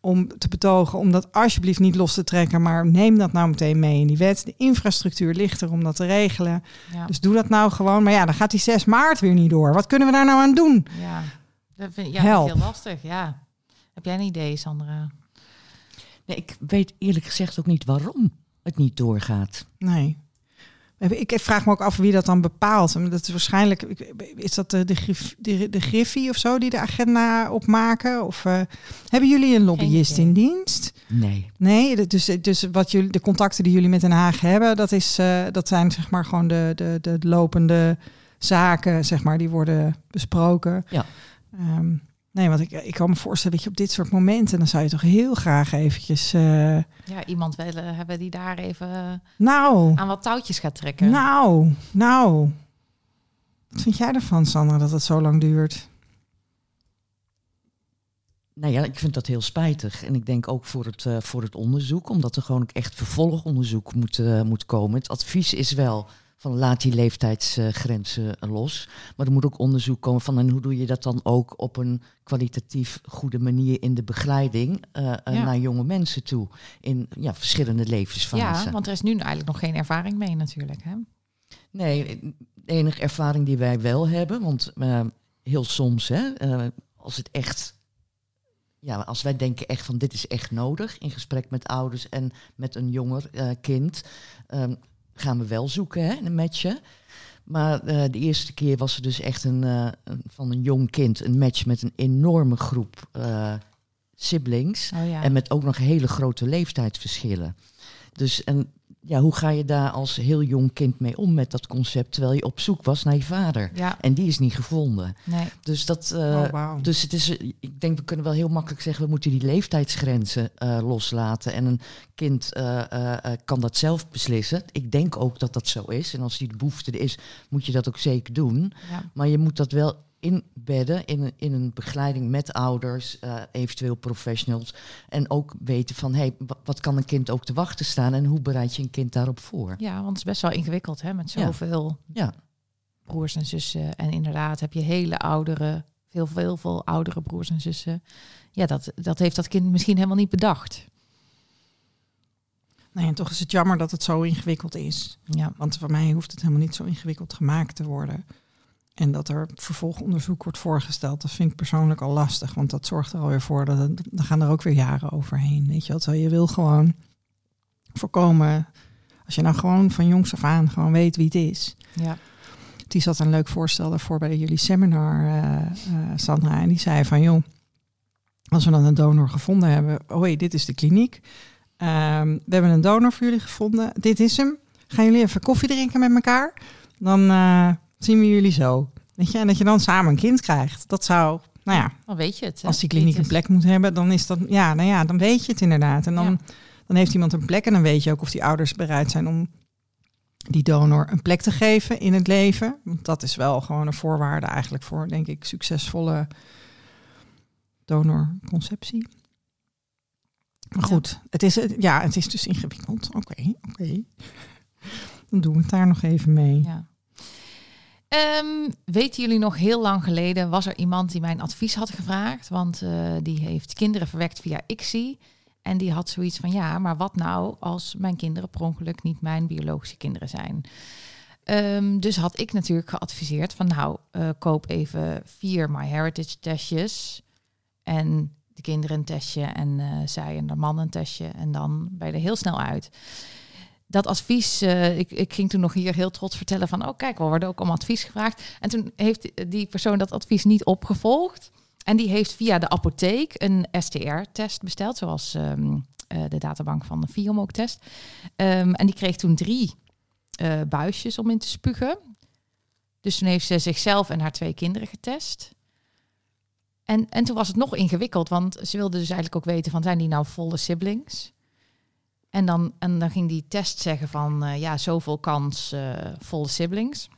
Speaker 2: om te betogen om dat alsjeblieft niet los te trekken, maar neem dat nou meteen mee in die wet. De infrastructuur ligt er om dat te regelen.
Speaker 1: Ja.
Speaker 2: Dus doe dat nou gewoon. Maar ja, dan gaat die 6 maart weer niet door. Wat kunnen we daar nou aan doen?
Speaker 1: ja. Dat vind, ja,
Speaker 2: Help.
Speaker 1: heel lastig, ja. Heb jij een idee, Sandra?
Speaker 3: Nee, ik weet eerlijk gezegd ook niet waarom het niet doorgaat.
Speaker 2: Nee. Ik vraag me ook af wie dat dan bepaalt. Dat is waarschijnlijk is dat de, de, grif, de, de Griffie of zo die de agenda opmaken? Of uh, hebben jullie een lobbyist in dienst?
Speaker 3: Nee.
Speaker 2: Nee, dus, dus wat jullie, de contacten die jullie met Den Haag hebben, dat, is, uh, dat zijn zeg maar gewoon de, de, de lopende zaken, zeg maar, die worden besproken.
Speaker 3: Ja.
Speaker 2: Um, nee, want ik, ik kan me voorstellen, dat je, op dit soort momenten, dan zou je toch heel graag eventjes... Uh,
Speaker 1: ja, iemand willen hebben die daar even
Speaker 2: nou,
Speaker 1: aan wat touwtjes gaat trekken.
Speaker 2: Nou, nou. Wat vind jij ervan, Sandra, dat het zo lang duurt?
Speaker 3: Nou ja, ik vind dat heel spijtig. En ik denk ook voor het, uh, voor het onderzoek, omdat er gewoon ook echt vervolgonderzoek moet, uh, moet komen. Het advies is wel van laat die leeftijdsgrenzen uh, los. Maar er moet ook onderzoek komen van en hoe doe je dat dan ook op een kwalitatief goede manier in de begeleiding uh, ja. naar jonge mensen toe. In ja, verschillende levensfasen.
Speaker 1: Ja, want er is nu eigenlijk nog geen ervaring mee natuurlijk. Hè?
Speaker 3: Nee, de enige ervaring die wij wel hebben, want uh, heel soms, hè, als het echt ja, als wij denken echt van dit is echt nodig in gesprek met ouders en met een jonger uh, kind, um, gaan we wel zoeken, hè, een matchen. Maar uh, de eerste keer was er dus echt een, uh, een, van een jong kind een match met een enorme groep siblings
Speaker 1: oh, ja.
Speaker 3: en met ook nog hele grote leeftijdsverschillen. Dus en ja, hoe ga je daar als heel jong kind mee om met dat concept, terwijl je op zoek was naar je vader?
Speaker 1: Ja,
Speaker 3: En die is niet gevonden.
Speaker 1: nee.
Speaker 3: Dus dat, eh,
Speaker 2: oh,
Speaker 3: dus het is, ik denk we kunnen wel heel makkelijk zeggen, we moeten die leeftijdsgrenzen eh, loslaten. En een kind eh, eh, eh, kan dat zelf beslissen. Ik denk ook dat dat zo is. En als die de behoefte er is, moet je dat ook zeker doen.
Speaker 1: Ja.
Speaker 3: Maar je moet dat wel inbedden in een, in een begeleiding met ouders, eh, eventueel professionals. En ook weten van, hey, wa- wat kan een kind ook te wachten staan en hoe bereid je een kind daarop voor?
Speaker 1: ja, want het is best wel ingewikkeld hè, met
Speaker 3: Ja.
Speaker 1: zoveel
Speaker 3: Ja,
Speaker 1: broers en zussen. En inderdaad heb je hele oudere, veel, veel, veel oudere broers en zussen. Ja, dat, dat heeft dat kind misschien helemaal niet bedacht.
Speaker 2: Nee, en toch is het jammer dat het zo ingewikkeld is.
Speaker 1: Ja,
Speaker 2: Want voor mij hoeft het helemaal niet zo ingewikkeld gemaakt te worden. En dat er vervolgonderzoek wordt voorgesteld, dat vind ik persoonlijk al lastig. Want dat zorgt er alweer voor dat het, dan gaan er ook weer jaren overheen. Weet je wel, terwijl je wil gewoon voorkomen. Als je nou gewoon van jongs af aan gewoon weet wie het is.
Speaker 1: ja,
Speaker 2: Die zat een leuk voorstel daarvoor bij jullie seminar, eh, eh, Sandra. En die zei van, joh, als we dan een donor gevonden hebben. Oh hé, dit is de kliniek. Ehm, we hebben een donor voor jullie gevonden. Dit is hem. Gaan jullie even koffie drinken met elkaar? Dan eh, zien we jullie zo. Weet je, en dat je dan samen een kind krijgt. Dat zou, nou ja,
Speaker 1: dan weet je het. hè.
Speaker 2: als die kliniek een plek moet hebben, dan is dat, ja, nou ja, dan weet je het inderdaad. En dan,
Speaker 1: Ja.
Speaker 2: dan heeft iemand een plek en dan weet je ook of die ouders bereid zijn om die donor een plek te geven in het leven. Want dat is wel gewoon een voorwaarde eigenlijk voor, denk ik, succesvolle donorconceptie. Maar
Speaker 1: Ja.
Speaker 2: goed, het is, ja, het is dus ingewikkeld. Oké, oké. Dan doen we het daar nog even mee.
Speaker 1: Ja. Ehm, weten jullie nog, heel lang geleden was er iemand die mijn advies had gevraagd. Want eh, die heeft kinderen verwekt via ICSI. En die had zoiets van, ja, maar wat nou als mijn kinderen per ongeluk niet mijn biologische kinderen zijn? Ehm, dus had ik natuurlijk geadviseerd van, nou, eh, koop even vier MyHeritage testjes. En de kinderen een testje en eh, zij en de man een testje. En dan ben je er heel snel uit dat advies, eh, ik, ik ging toen nog hier heel trots vertellen van, oh kijk, we worden ook om advies gevraagd. En toen heeft die persoon dat advies niet opgevolgd. En die heeft via de apotheek een STR-test besteld, zoals ehm, eh, de databank van de Fiom ook test. Ehm, en die kreeg toen drie eh, buisjes om in te spugen. Dus toen heeft ze zichzelf en haar twee kinderen getest. En, en toen was het nog ingewikkeld, want ze wilde dus eigenlijk ook weten van, zijn die nou volle siblings? En dan, en dan ging die test zeggen van eh, ja, zoveel kans eh, volle siblings.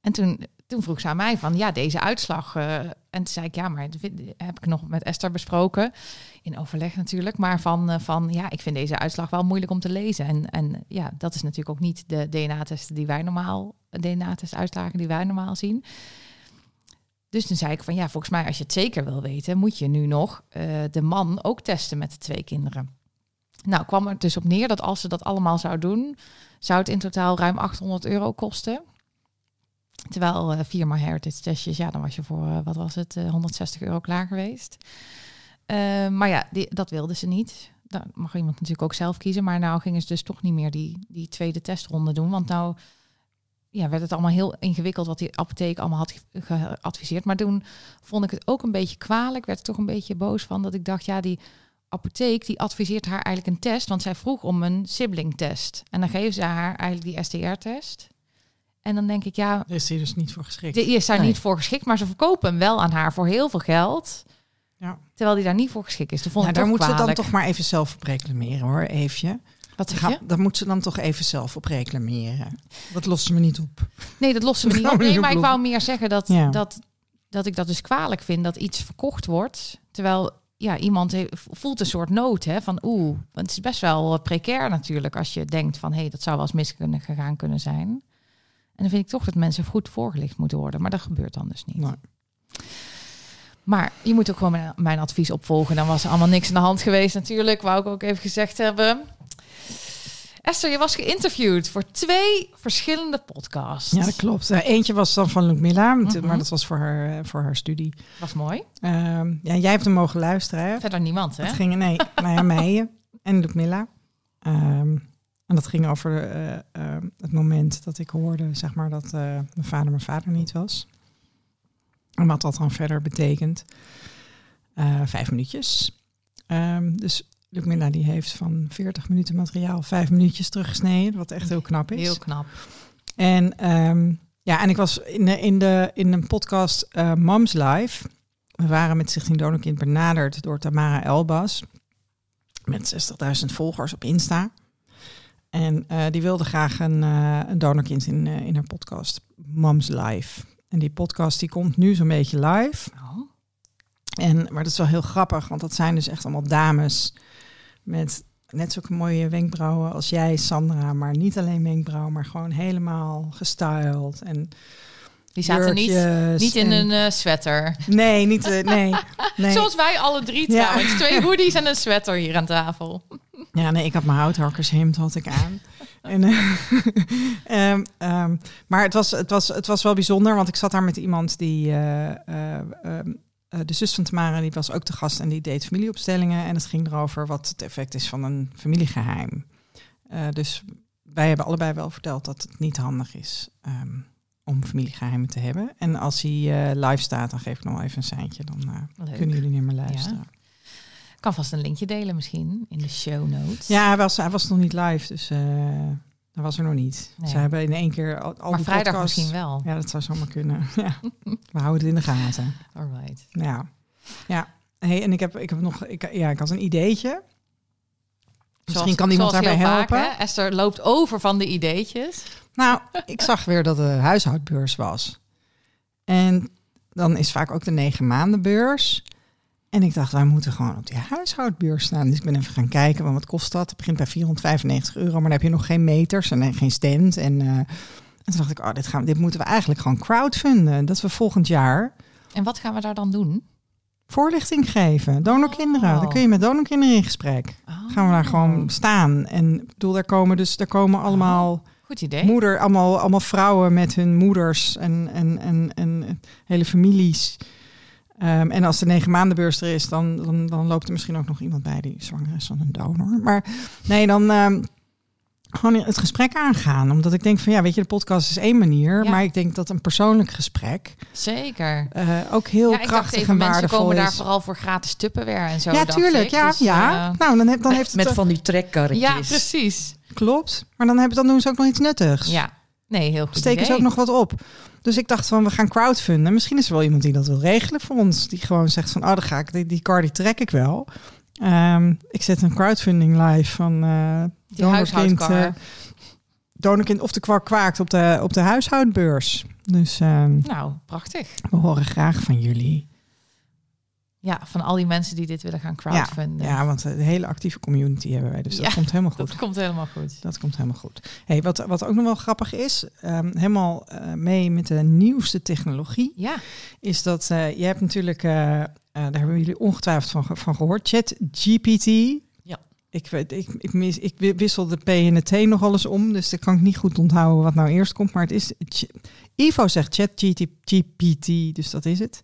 Speaker 1: En toen, toen vroeg ze aan mij van ja, deze uitslag. eh, en toen zei ik ja, maar heb ik nog met Esther besproken. In overleg natuurlijk. Maar van, van ja, ik vind deze uitslag wel moeilijk om te lezen. En, en ja, dat is natuurlijk ook niet de DNA-testen die wij normaal, DNA-testuitslagen die wij normaal zien. Dus toen zei ik van ja, volgens mij als je het zeker wil weten, moet je nu nog de man ook testen met de twee kinderen. Nou, kwam er dus op neer dat als ze dat allemaal zou doen, zou het in totaal ruim 800 euro kosten. Terwijl eh vier MyHeritage testjes, ja, dan was je voor, eh, wat was het, eh, 160 euro klaar geweest. Eh, maar ja, die, dat wilden ze niet. Dan mag iemand natuurlijk ook zelf kiezen. Maar nou gingen ze dus toch niet meer die, die tweede testronde doen. Want nou ja, werd het allemaal heel ingewikkeld wat die apotheek allemaal had ge- geadviseerd. Maar toen vond ik het ook een beetje kwalijk. Werd ik toch een beetje boos van dat ik dacht, ja, die apotheek die adviseert haar eigenlijk een test. Want zij vroeg om een sibling test. En dan geven ze haar eigenlijk die STR-test. En dan denk ik, ja,
Speaker 2: Daar is hij dus niet voor geschikt.
Speaker 1: die is daar
Speaker 3: Nee.
Speaker 1: niet voor geschikt. Maar ze verkopen hem wel aan haar voor heel veel geld.
Speaker 2: Ja.
Speaker 1: Terwijl die daar niet voor geschikt is. Ik
Speaker 2: daar moet ze dan toch maar even zelf op reclameren hoor, Eefje.
Speaker 1: Wat zeg je?
Speaker 2: daar moet ze dan toch even zelf op reclameren. Dat lost ze me niet op.
Speaker 1: Nee, dat lossen we niet
Speaker 2: Gaan
Speaker 1: op. Nee,
Speaker 2: niet
Speaker 1: maar ik wou meer zeggen dat,
Speaker 2: Ja.
Speaker 1: dat, dat ik dat dus kwalijk vind dat iets verkocht wordt. Terwijl ja, iemand voelt een soort nood hè, van oeh. Want het is best wel eh, precair natuurlijk als je denkt van hé, hey, dat zou wel eens mis kunnen gegaan kunnen zijn. En dan vind ik toch dat mensen goed voorgelicht moeten worden. Maar dat gebeurt dan dus niet.
Speaker 2: Nee.
Speaker 1: Maar je moet ook gewoon mijn, mijn advies opvolgen. Dan was er allemaal niks aan de hand geweest natuurlijk. Wou ik ook even gezegd hebben. Esther, je was geïnterviewd voor twee verschillende podcasts.
Speaker 2: Ja, dat klopt. Eh, eentje was dan van Ludmilla,
Speaker 1: Mhm.
Speaker 2: maar dat was voor haar, eh, voor haar studie.
Speaker 1: Was mooi.
Speaker 2: Ehm, ja, jij hebt hem mogen luisteren. Hè?
Speaker 1: Verder niemand, hè?
Speaker 2: Het ging, nee, nou ja, mij en Ludmilla. Ehm, en dat ging over eh, ehm, het moment dat ik hoorde, zeg maar, dat eh, mijn vader mijn vader niet was. En wat dat dan verder betekent. Eh, vijf minuutjes. Dus Ludmilla die heeft van 40 minuten materiaal vijf minuutjes teruggesneden, wat echt heel knap is.
Speaker 1: Heel knap.
Speaker 2: En ehm, ja, en ik was in, de, in, de, in een podcast eh Moms Live. We waren met Stichting Donorkind benaderd door Tamara Elbas. Met 60.000 volgers op Insta. En eh, die wilde graag een, eh, een donorkind in, in haar podcast Moms Live. En die podcast die komt nu zo'n beetje live.
Speaker 1: Oh.
Speaker 2: En, maar dat is wel heel grappig, want dat zijn dus echt allemaal dames met net zulke mooie wenkbrauwen als jij, Sandra. Maar niet alleen wenkbrauwen, maar gewoon helemaal gestyled. En
Speaker 1: Die zaten niet, niet in
Speaker 2: en-
Speaker 1: een eh, sweater.
Speaker 2: Nee, niet... eh, nee, *laughs* nee.
Speaker 1: Zoals wij alle drie
Speaker 2: Ja.
Speaker 1: trouwens. Twee *laughs* hoodies en een sweater hier aan tafel.
Speaker 2: Ja, nee, ik had mijn houthakkershemd had ik aan. *laughs* En, eh, ehm, ehm, maar het was, het, was, het was wel bijzonder, want ik zat daar met iemand die... eh, eh, de zus van Tamara, die was ook te gast en die deed familieopstellingen. En het ging erover wat het effect is van een familiegeheim. Eh, dus wij hebben allebei wel verteld dat het niet handig is ehm, om familiegeheimen te hebben. En als hij eh, live staat, dan geef ik nog even een seintje. Dan kunnen jullie niet meer luisteren.
Speaker 1: Ik kan vast een linkje delen misschien in de show notes.
Speaker 2: Ja, hij was, hij was nog niet live, dus hij was er nog niet.
Speaker 1: Nee.
Speaker 2: Ze hebben in één keer al, al
Speaker 1: maar
Speaker 2: die
Speaker 1: vrijdag
Speaker 2: podcasts-
Speaker 1: misschien wel.
Speaker 2: Ja, dat zou zomaar kunnen. *laughs* Ja. We houden het in de gaten.
Speaker 1: Alright.
Speaker 2: Ja, ja. Hey, en ik heb, ik heb nog, ik, ja, ik had een ideetje. Misschien
Speaker 1: Zoals-
Speaker 2: kan iemand daarbij
Speaker 1: vaak,
Speaker 2: helpen.
Speaker 1: Esther loopt over van de ideetjes.
Speaker 2: Nou, ik zag weer dat de huishoudbeurs was. En dan is vaak ook de negen maanden beurs. En ik dacht, wij moeten gewoon op die huishoudbeurs staan. Dus ik ben even gaan kijken, want wat kost dat? Het begint bij 495 euro, maar dan heb je nog geen meters en geen stand. En, eh, en toen dacht ik, oh, dit, gaan, dit moeten we eigenlijk gewoon crowdfunden. Dat we volgend jaar
Speaker 1: En wat gaan we daar dan doen?
Speaker 2: voorlichting geven. Donorkinderen.
Speaker 1: Oh.
Speaker 2: Dan kun je met donorkinderen in gesprek. Gaan we daar gewoon staan. En ik bedoel, daar komen dus daar komen allemaal
Speaker 1: Goed idee.
Speaker 2: moeder, allemaal, allemaal vrouwen met hun moeders en, en, en, en hele families. Ehm, en als de negen maandenbeurs er is, dan, dan, dan loopt er misschien ook nog iemand bij die zwanger is van een donor. Maar nee, dan ehm, gewoon het gesprek aangaan. Omdat ik denk van ja, weet je, de podcast is één manier.
Speaker 1: Ja.
Speaker 2: Maar ik denk dat een persoonlijk gesprek
Speaker 1: Zeker.
Speaker 2: eh, ook heel
Speaker 1: ja, ik dacht
Speaker 2: krachtig
Speaker 1: even,
Speaker 2: en
Speaker 1: mensen
Speaker 2: waardevol
Speaker 1: komen
Speaker 2: is.
Speaker 1: daar vooral voor gratis tupperware en zo.
Speaker 2: ja, tuurlijk. Ja,
Speaker 1: Dus,
Speaker 2: ja.
Speaker 1: eh,
Speaker 2: nou, dan, heb, dan heeft het
Speaker 3: Met van die trekkarretjes.
Speaker 1: ja, precies.
Speaker 2: klopt. Maar dan, hebben, dan doen ze ook nog iets nuttigs.
Speaker 1: Ja, nee, heel goed
Speaker 2: steken ze ook nog wat op. Dus ik dacht van, we gaan crowdfunden. Misschien is er wel iemand die dat wil regelen voor ons. Die gewoon zegt van, oh, dan ga ik, die, die car die trek ik wel. Ehm, ik zet een crowdfunding live van
Speaker 1: Die
Speaker 2: donorkind,
Speaker 1: huishoudkar.
Speaker 2: eh, donorkind of de kwak kwaakt op de, op de huishoudbeurs. Dus ehm,
Speaker 1: Nou, prachtig.
Speaker 2: we horen graag van jullie.
Speaker 1: Ja, van al die mensen die dit willen gaan crowdfunden.
Speaker 2: Ja, want een hele actieve community hebben wij. Dus dat komt helemaal goed.
Speaker 1: Dat komt helemaal goed.
Speaker 2: Dat komt helemaal goed. Hey, wat, wat ook nog wel grappig is, ehm, helemaal eh, mee met de nieuwste technologie.
Speaker 1: Ja,
Speaker 2: is dat eh, je hebt natuurlijk, eh, daar hebben jullie ongetwijfeld van, van gehoord, ChatGPT.
Speaker 3: Ja.
Speaker 2: Ik, weet, ik, ik, mis, ik wi- wissel de P en de T nog alles om, dus ik kan ik niet goed onthouden wat nou eerst komt. Maar het is, Ivo zegt ChatGPT, dus dat is het.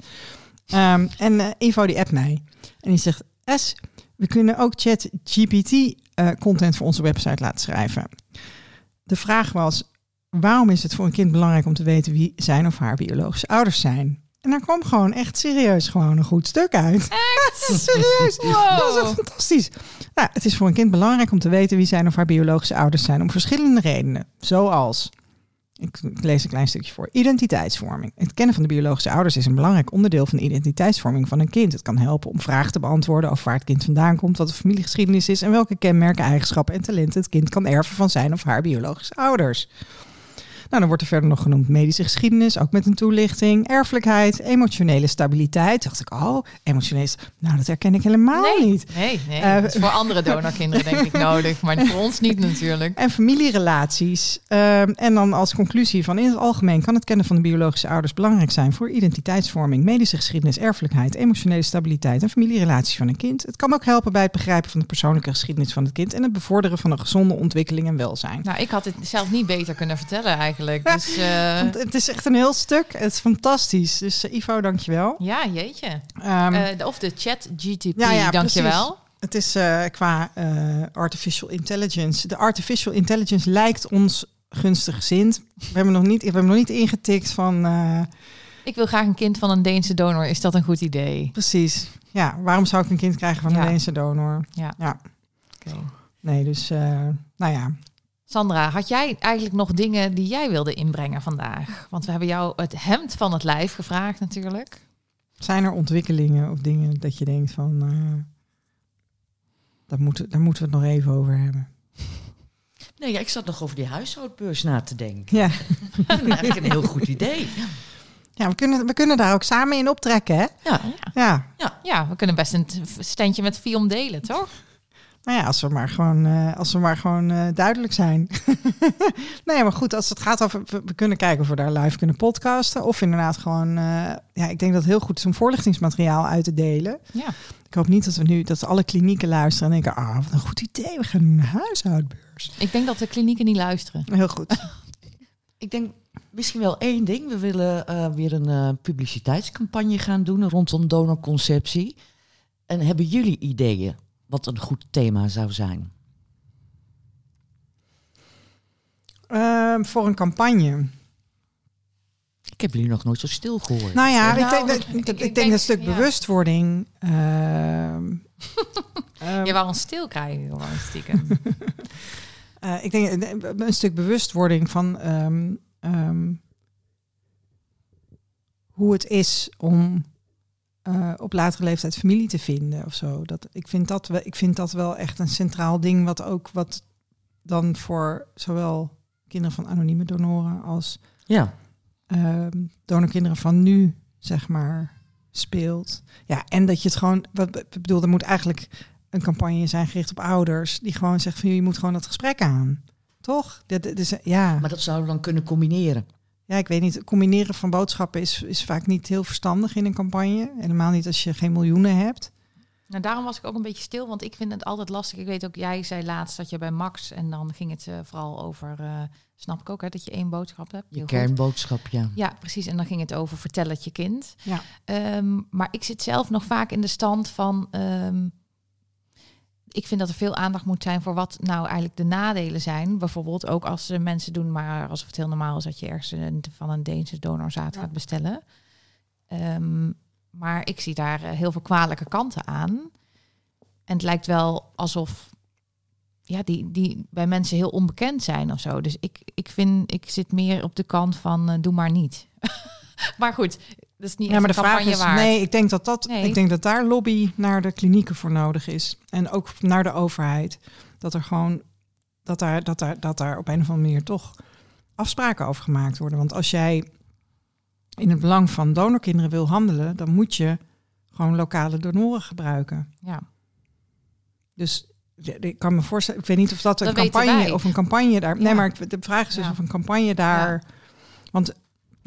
Speaker 2: Ehm, en eh, Ivo die appt mij en die zegt, S, we kunnen ook ChatGPT eh content voor onze website laten schrijven. De vraag was, waarom is het voor een kind belangrijk om te weten wie zijn of haar biologische ouders zijn? En daar kwam gewoon echt serieus gewoon een goed stuk uit. Echt? *laughs* serieus.
Speaker 1: Wow.
Speaker 2: Dat is echt fantastisch. Nou, het is voor een kind belangrijk om te weten wie zijn of haar biologische ouders zijn. Om verschillende redenen. Zoals, ik lees een klein stukje voor. Identiteitsvorming. Het kennen van de biologische ouders is een belangrijk onderdeel van de identiteitsvorming van een kind. Het kan helpen om vragen te beantwoorden over waar het kind vandaan komt, wat de familiegeschiedenis is en welke kenmerken, eigenschappen en talenten het kind kan erven van zijn of haar biologische ouders. Nou, dan wordt er verder nog genoemd medische geschiedenis, ook met een toelichting, erfelijkheid, emotionele stabiliteit. Dacht ik, oh, emotionele, sta- nou dat herken ik helemaal
Speaker 1: nee,
Speaker 2: niet.
Speaker 1: nee, nee.
Speaker 2: Eh,
Speaker 1: dat is voor andere donorkinderen denk ik *laughs* nodig, maar voor ons niet natuurlijk.
Speaker 2: En familierelaties. Ehm, en dan als conclusie van in het algemeen kan het kennen van de biologische ouders belangrijk zijn voor identiteitsvorming, medische geschiedenis, erfelijkheid, emotionele stabiliteit en familierelaties van een kind. Het kan ook helpen bij het begrijpen van de persoonlijke geschiedenis van het kind en het bevorderen van een gezonde ontwikkeling en welzijn.
Speaker 1: Nou, ik had het zelf niet beter kunnen vertellen eigenlijk. Dus eh,
Speaker 2: Het is echt een heel stuk. Het is fantastisch. Dus eh, Ivo, dankjewel.
Speaker 1: ja, jeetje.
Speaker 2: Ehm,
Speaker 1: Eh, de- of de chat GTP,
Speaker 2: Ja, ja,
Speaker 1: dankjewel.
Speaker 2: Het is qua artificial intelligence. De artificial intelligence lijkt ons gunstig gezind. We hebben nog niet, we hebben nog niet ingetikt van
Speaker 1: Ik wil graag een kind van een Deense donor. Is dat een goed idee?
Speaker 2: precies. Ja, waarom zou ik een kind krijgen van een. Deense donor?
Speaker 1: Ja.
Speaker 2: ja.
Speaker 1: Oké.
Speaker 2: Nee, dus uh, nou ja.
Speaker 1: Sandra, had jij eigenlijk nog dingen die jij wilde inbrengen vandaag? Want we hebben jou het hemd van het lijf gevraagd natuurlijk.
Speaker 2: Zijn er ontwikkelingen of dingen dat je denkt van... Uh, daar, moeten, daar moeten we het nog even over hebben? *laughs*
Speaker 3: Nee, ja, ik zat nog over die huishoudbeurs na te denken.
Speaker 2: Ja.
Speaker 3: dat is eigenlijk een heel goed idee.
Speaker 2: Ja, we kunnen, we kunnen daar ook samen in optrekken, hè?
Speaker 3: Ja.
Speaker 2: Ja.
Speaker 1: Ja, ja we kunnen best een standje met Fion delen, toch?
Speaker 2: Nou ja, als we maar gewoon, uh, als we maar gewoon uh, duidelijk zijn. *laughs* nee, maar goed, als het gaat over... We, kunnen kijken of we daar live kunnen podcasten. Of inderdaad gewoon... Uh, ja, ik denk dat het heel goed is om voorlichtingsmateriaal uit te delen.
Speaker 1: Ja.
Speaker 2: Ik hoop niet dat we nu... Dat alle klinieken luisteren en denken... Ah, wat een goed idee. We gaan een huishoudbeurs.
Speaker 1: Ik denk dat de klinieken niet luisteren.
Speaker 2: Heel goed. *laughs*
Speaker 3: ik denk misschien wel één ding. We willen weer een publiciteitscampagne gaan doen rondom donorconceptie. En hebben jullie ideeën wat een goed thema zou zijn?
Speaker 2: Uh, voor een campagne.
Speaker 3: Ik heb jullie nog nooit zo stil gehoord.
Speaker 2: Nou ja,
Speaker 1: Nou,
Speaker 2: ik, denk, dat,
Speaker 1: ik-
Speaker 2: ik,
Speaker 1: ik
Speaker 2: denk,
Speaker 1: denk-
Speaker 2: een stuk
Speaker 1: ja.
Speaker 2: bewustwording. ehm, *laughs* ehm,
Speaker 1: Je wou ons stil krijgen, gewoon stiekem. *laughs*
Speaker 2: eh, ik denk eh, een stuk bewustwording van ehm, ehm, hoe het is om eh, op latere leeftijd familie te vinden of zo. Dat, ik, vind dat wel, ik vind dat wel echt een centraal ding, wat ook wat dan voor zowel kinderen van anonieme donoren als
Speaker 3: Ja,
Speaker 2: ehm donorkinderen van nu, zeg maar, speelt. Ja, en dat je het gewoon, wat ik bedoel, er moet eigenlijk een campagne zijn gericht op ouders die gewoon zeggen van je moet gewoon dat gesprek aan. Toch? Dat, dat is, ja.
Speaker 3: maar dat zouden we dan kunnen combineren.
Speaker 2: Ja, ik weet niet. Het combineren van boodschappen is, is vaak niet heel verstandig in een campagne. Helemaal niet als je geen miljoenen hebt.
Speaker 1: nou, daarom was ik ook een beetje stil, want ik vind het altijd lastig. Ik weet ook, jij zei laatst dat je bij Max en dan ging het eh, vooral over, eh, snap ik ook, hè, dat je één boodschap hebt.
Speaker 3: Je
Speaker 1: Heel
Speaker 3: kernboodschap, ja.
Speaker 1: Ja, precies. En dan ging het over vertel het je kind.
Speaker 2: Ja.
Speaker 1: Ehm, maar ik zit zelf nog vaak in de stand van. ehm, ik vind dat er veel aandacht moet zijn voor wat nou eigenlijk de nadelen zijn. Bijvoorbeeld ook als mensen doen, maar alsof het heel normaal is dat je ergens een, van een Deense donorzaad gaat bestellen. Ehm, maar ik zie daar eh, heel veel kwalijke kanten aan. En het lijkt wel alsof ja, die, die bij mensen heel onbekend zijn of zo. Dus ik, ik vind, ik zit meer op de kant van eh, doe maar niet. *laughs* maar goed, dat is niet
Speaker 2: Ja, maar de vraag is,
Speaker 1: waard.
Speaker 2: nee, ik denk dat dat,
Speaker 1: Nee.
Speaker 2: ik denk dat daar lobby naar de klinieken voor nodig is en ook naar de overheid. Dat er gewoon, dat daar, dat daar, dat daar op een of andere manier toch afspraken over gemaakt worden. Want als jij in het belang van donorkinderen wil handelen, dan moet je gewoon lokale donoren gebruiken.
Speaker 1: Ja.
Speaker 2: Dus ik kan me voorstellen, ik weet niet of dat een
Speaker 1: Dat
Speaker 2: campagne of een campagne daar. Nee, maar de vraag is dus
Speaker 1: Ja.
Speaker 2: of een campagne daar. Want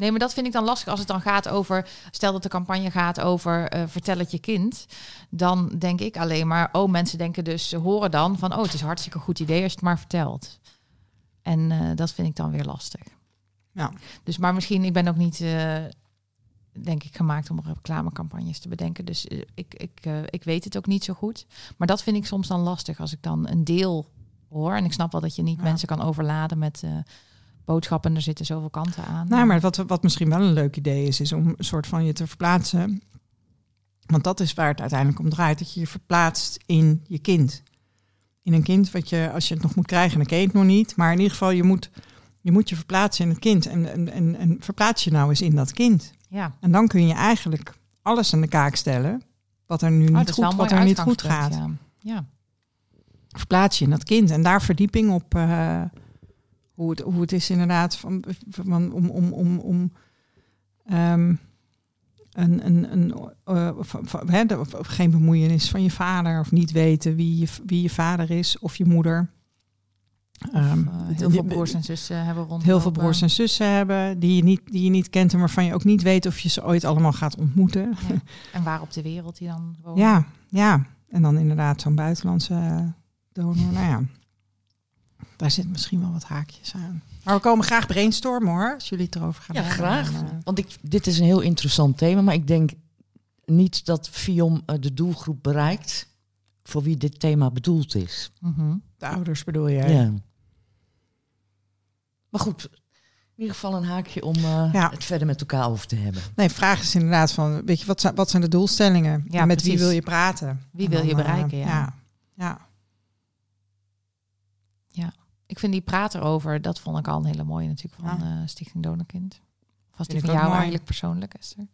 Speaker 1: Nee, maar dat vind ik dan lastig als het dan gaat over. Stel dat de campagne gaat over eh, vertel het je kind. Dan denk ik alleen maar. Oh, mensen denken dus. Ze horen dan van. Oh, het is hartstikke goed idee als je het maar vertelt. En eh, dat vind ik dan weer lastig.
Speaker 2: Ja.
Speaker 1: Dus maar misschien. Ik ben ook niet. eh, denk ik gemaakt om reclamecampagnes te bedenken. Dus ik, ik, ik weet het ook niet zo goed. Maar dat vind ik soms dan lastig als ik dan een deel hoor. En ik snap wel dat je niet
Speaker 2: Ja.
Speaker 1: mensen kan overladen met. Boodschappen, er zitten zoveel kanten aan.
Speaker 2: Nou, maar wat, wat misschien wel een leuk idee is, is om een soort van je te verplaatsen. Want dat is waar het uiteindelijk om draait. Dat je je verplaatst in je kind. In een kind wat je, als je het nog moet krijgen, dan ken je het nog niet. Maar in ieder geval, je moet je, moet je verplaatsen in het kind. En, en, en, en verplaats je nou eens in dat kind.
Speaker 1: ja.
Speaker 2: En dan kun je eigenlijk alles aan de kaak stellen. Wat er nu
Speaker 1: Oh,
Speaker 2: niet, goed, wat er niet goed gaat.
Speaker 1: Ja. ja.
Speaker 2: Verplaats je in dat kind. En daar verdieping op eh, hoe, het, hoe het is inderdaad van, van, om, om, om, om ehm, een, een, een, eh, van- de- of geen bemoeienis van je vader of niet weten wie je, wie je vader is of je moeder. Ehm,
Speaker 1: Of, eh, heel veel broers en zussen hebben rond.
Speaker 2: heel veel broers en zussen hebben die je, niet, die je niet kent en waarvan je ook niet weet of je ze ooit allemaal gaat ontmoeten. *laughs*
Speaker 1: En waar op de wereld die dan wonen.
Speaker 2: Ja, ja. En dan inderdaad zo'n buitenlandse eh, donor. Nou ja, daar zit misschien wel wat haakjes aan. Maar we komen graag brainstormen hoor, als jullie het erover gaan
Speaker 3: Ja,
Speaker 2: hebben.
Speaker 3: graag.
Speaker 2: Eh,
Speaker 3: Want ik, dit is een heel interessant thema, maar ik denk niet dat FIOM eh, de doelgroep bereikt voor wie dit thema bedoeld is.
Speaker 1: Mhm.
Speaker 2: de ouders bedoel je?
Speaker 3: Ja. Maar goed, in ieder geval een haakje om eh,
Speaker 2: Ja.
Speaker 3: het verder met elkaar over te hebben.
Speaker 2: Nee, vraag is inderdaad van, weet je, wat zijn, wat zijn de doelstellingen?
Speaker 1: Ja,
Speaker 2: En met wie wil je praten?
Speaker 1: Wie wil je
Speaker 2: dan,
Speaker 1: bereiken, ja.
Speaker 2: ja. ja.
Speaker 1: Ik vind die praat erover, dat vond ik al een hele mooie natuurlijk van
Speaker 2: Ja.
Speaker 1: eh, Stichting Donorkind. Of was die van jou
Speaker 2: mooi.
Speaker 1: eigenlijk persoonlijk, Esther?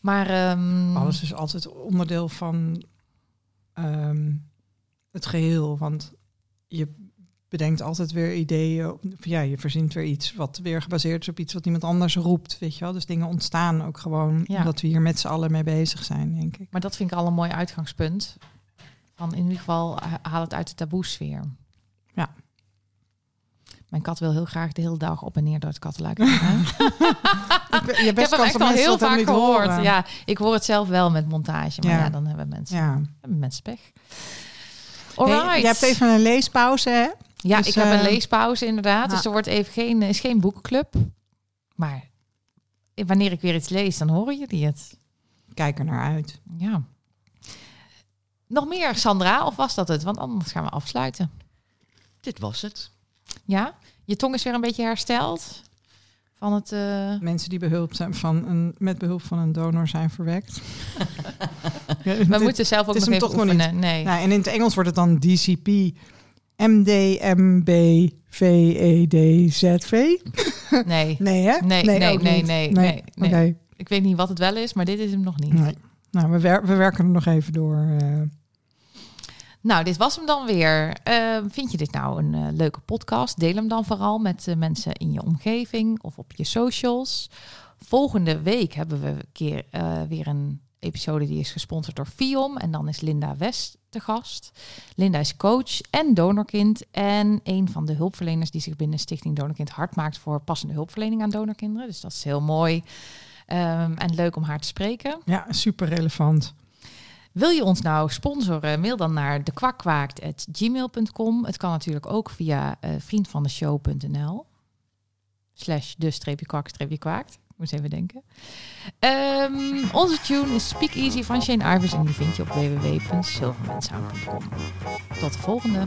Speaker 1: Maar ehm,
Speaker 2: Alles is altijd onderdeel van ehm, het geheel. Want je bedenkt altijd weer ideeën. Of ja, je verzint weer iets wat weer gebaseerd is op iets wat iemand anders roept. Weet je wel? Dus dingen ontstaan ook gewoon
Speaker 1: Ja.
Speaker 2: omdat we hier met z'n allen mee bezig zijn, denk ik.
Speaker 1: Maar dat vind ik al een mooi uitgangspunt. Van in ieder geval ha- haal het uit de taboesfeer.
Speaker 2: Ja.
Speaker 1: Mijn kat wil heel graag de hele dag op en neer door het kattenluik. *laughs*
Speaker 2: Je
Speaker 1: ik heb
Speaker 2: best
Speaker 1: hem
Speaker 2: kans
Speaker 1: echt al heel vaak
Speaker 2: niet
Speaker 1: gehoord.
Speaker 2: horen.
Speaker 1: Ja, ik hoor het zelf wel met montage. Maar ja,
Speaker 2: Ja.
Speaker 1: dan hebben mensen,
Speaker 2: Ja.
Speaker 1: hebben mensen pech.
Speaker 2: Hey, je hebt even een leespauze, hè?
Speaker 1: Ja,
Speaker 2: Dus,
Speaker 1: ik heb een
Speaker 2: eh,
Speaker 1: leespauze inderdaad. Dus er wordt even geen, is geen boekenclub. Maar wanneer ik weer iets lees, dan horen jullie het.
Speaker 2: Kijk er naar uit.
Speaker 1: Ja. Nog meer, Sandra? Of was dat het? Want anders gaan we afsluiten.
Speaker 3: Dit was het.
Speaker 1: Ja? Je tong is weer een beetje hersteld? Van het... eh,
Speaker 2: Mensen die behulp zijn van een, met behulp van een donor zijn verwekt. *laughs* Ja,
Speaker 1: we
Speaker 2: dit-
Speaker 1: moeten zelf ook nog even oefenen. Nee.
Speaker 2: Nou, en in het Engels wordt het dan DCP MDMB VEDZV. *laughs*
Speaker 1: nee.
Speaker 2: Nee, hè?
Speaker 1: Nee, nee, nee, nee, nee, nee.
Speaker 2: Oké.
Speaker 1: Ik weet niet wat het wel is, maar dit is hem nog niet.
Speaker 2: Nee. Nou, we, wer- we werken er nog even door. eh.
Speaker 1: Nou, dit was hem dan weer. Eh, vind je dit nou een eh, leuke podcast? Deel hem dan vooral met de mensen in je omgeving of op je socials. Volgende week hebben we keer eh, weer een episode die is gesponsord door Fiom. En dan is Linda West te gast. Linda is coach en donorkind. En een van de hulpverleners die zich binnen Stichting Donorkind hard maakt voor passende hulpverlening aan donorkinderen. Dus dat is heel mooi. Ehm, en leuk om haar te spreken.
Speaker 2: Ja, super relevant.
Speaker 1: Wil je ons nou sponsoren? Mail dan naar dekwakwaakt.gmail.com. Het kan natuurlijk ook via eh vriendvandeshow.nl. Slash de moest even denken. Ehm, onze tune is Speak Easy van Shane Ivers en die vind je op www.silvermansound.com. Tot de volgende.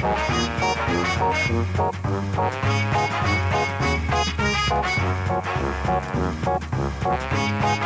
Speaker 6: Thank you.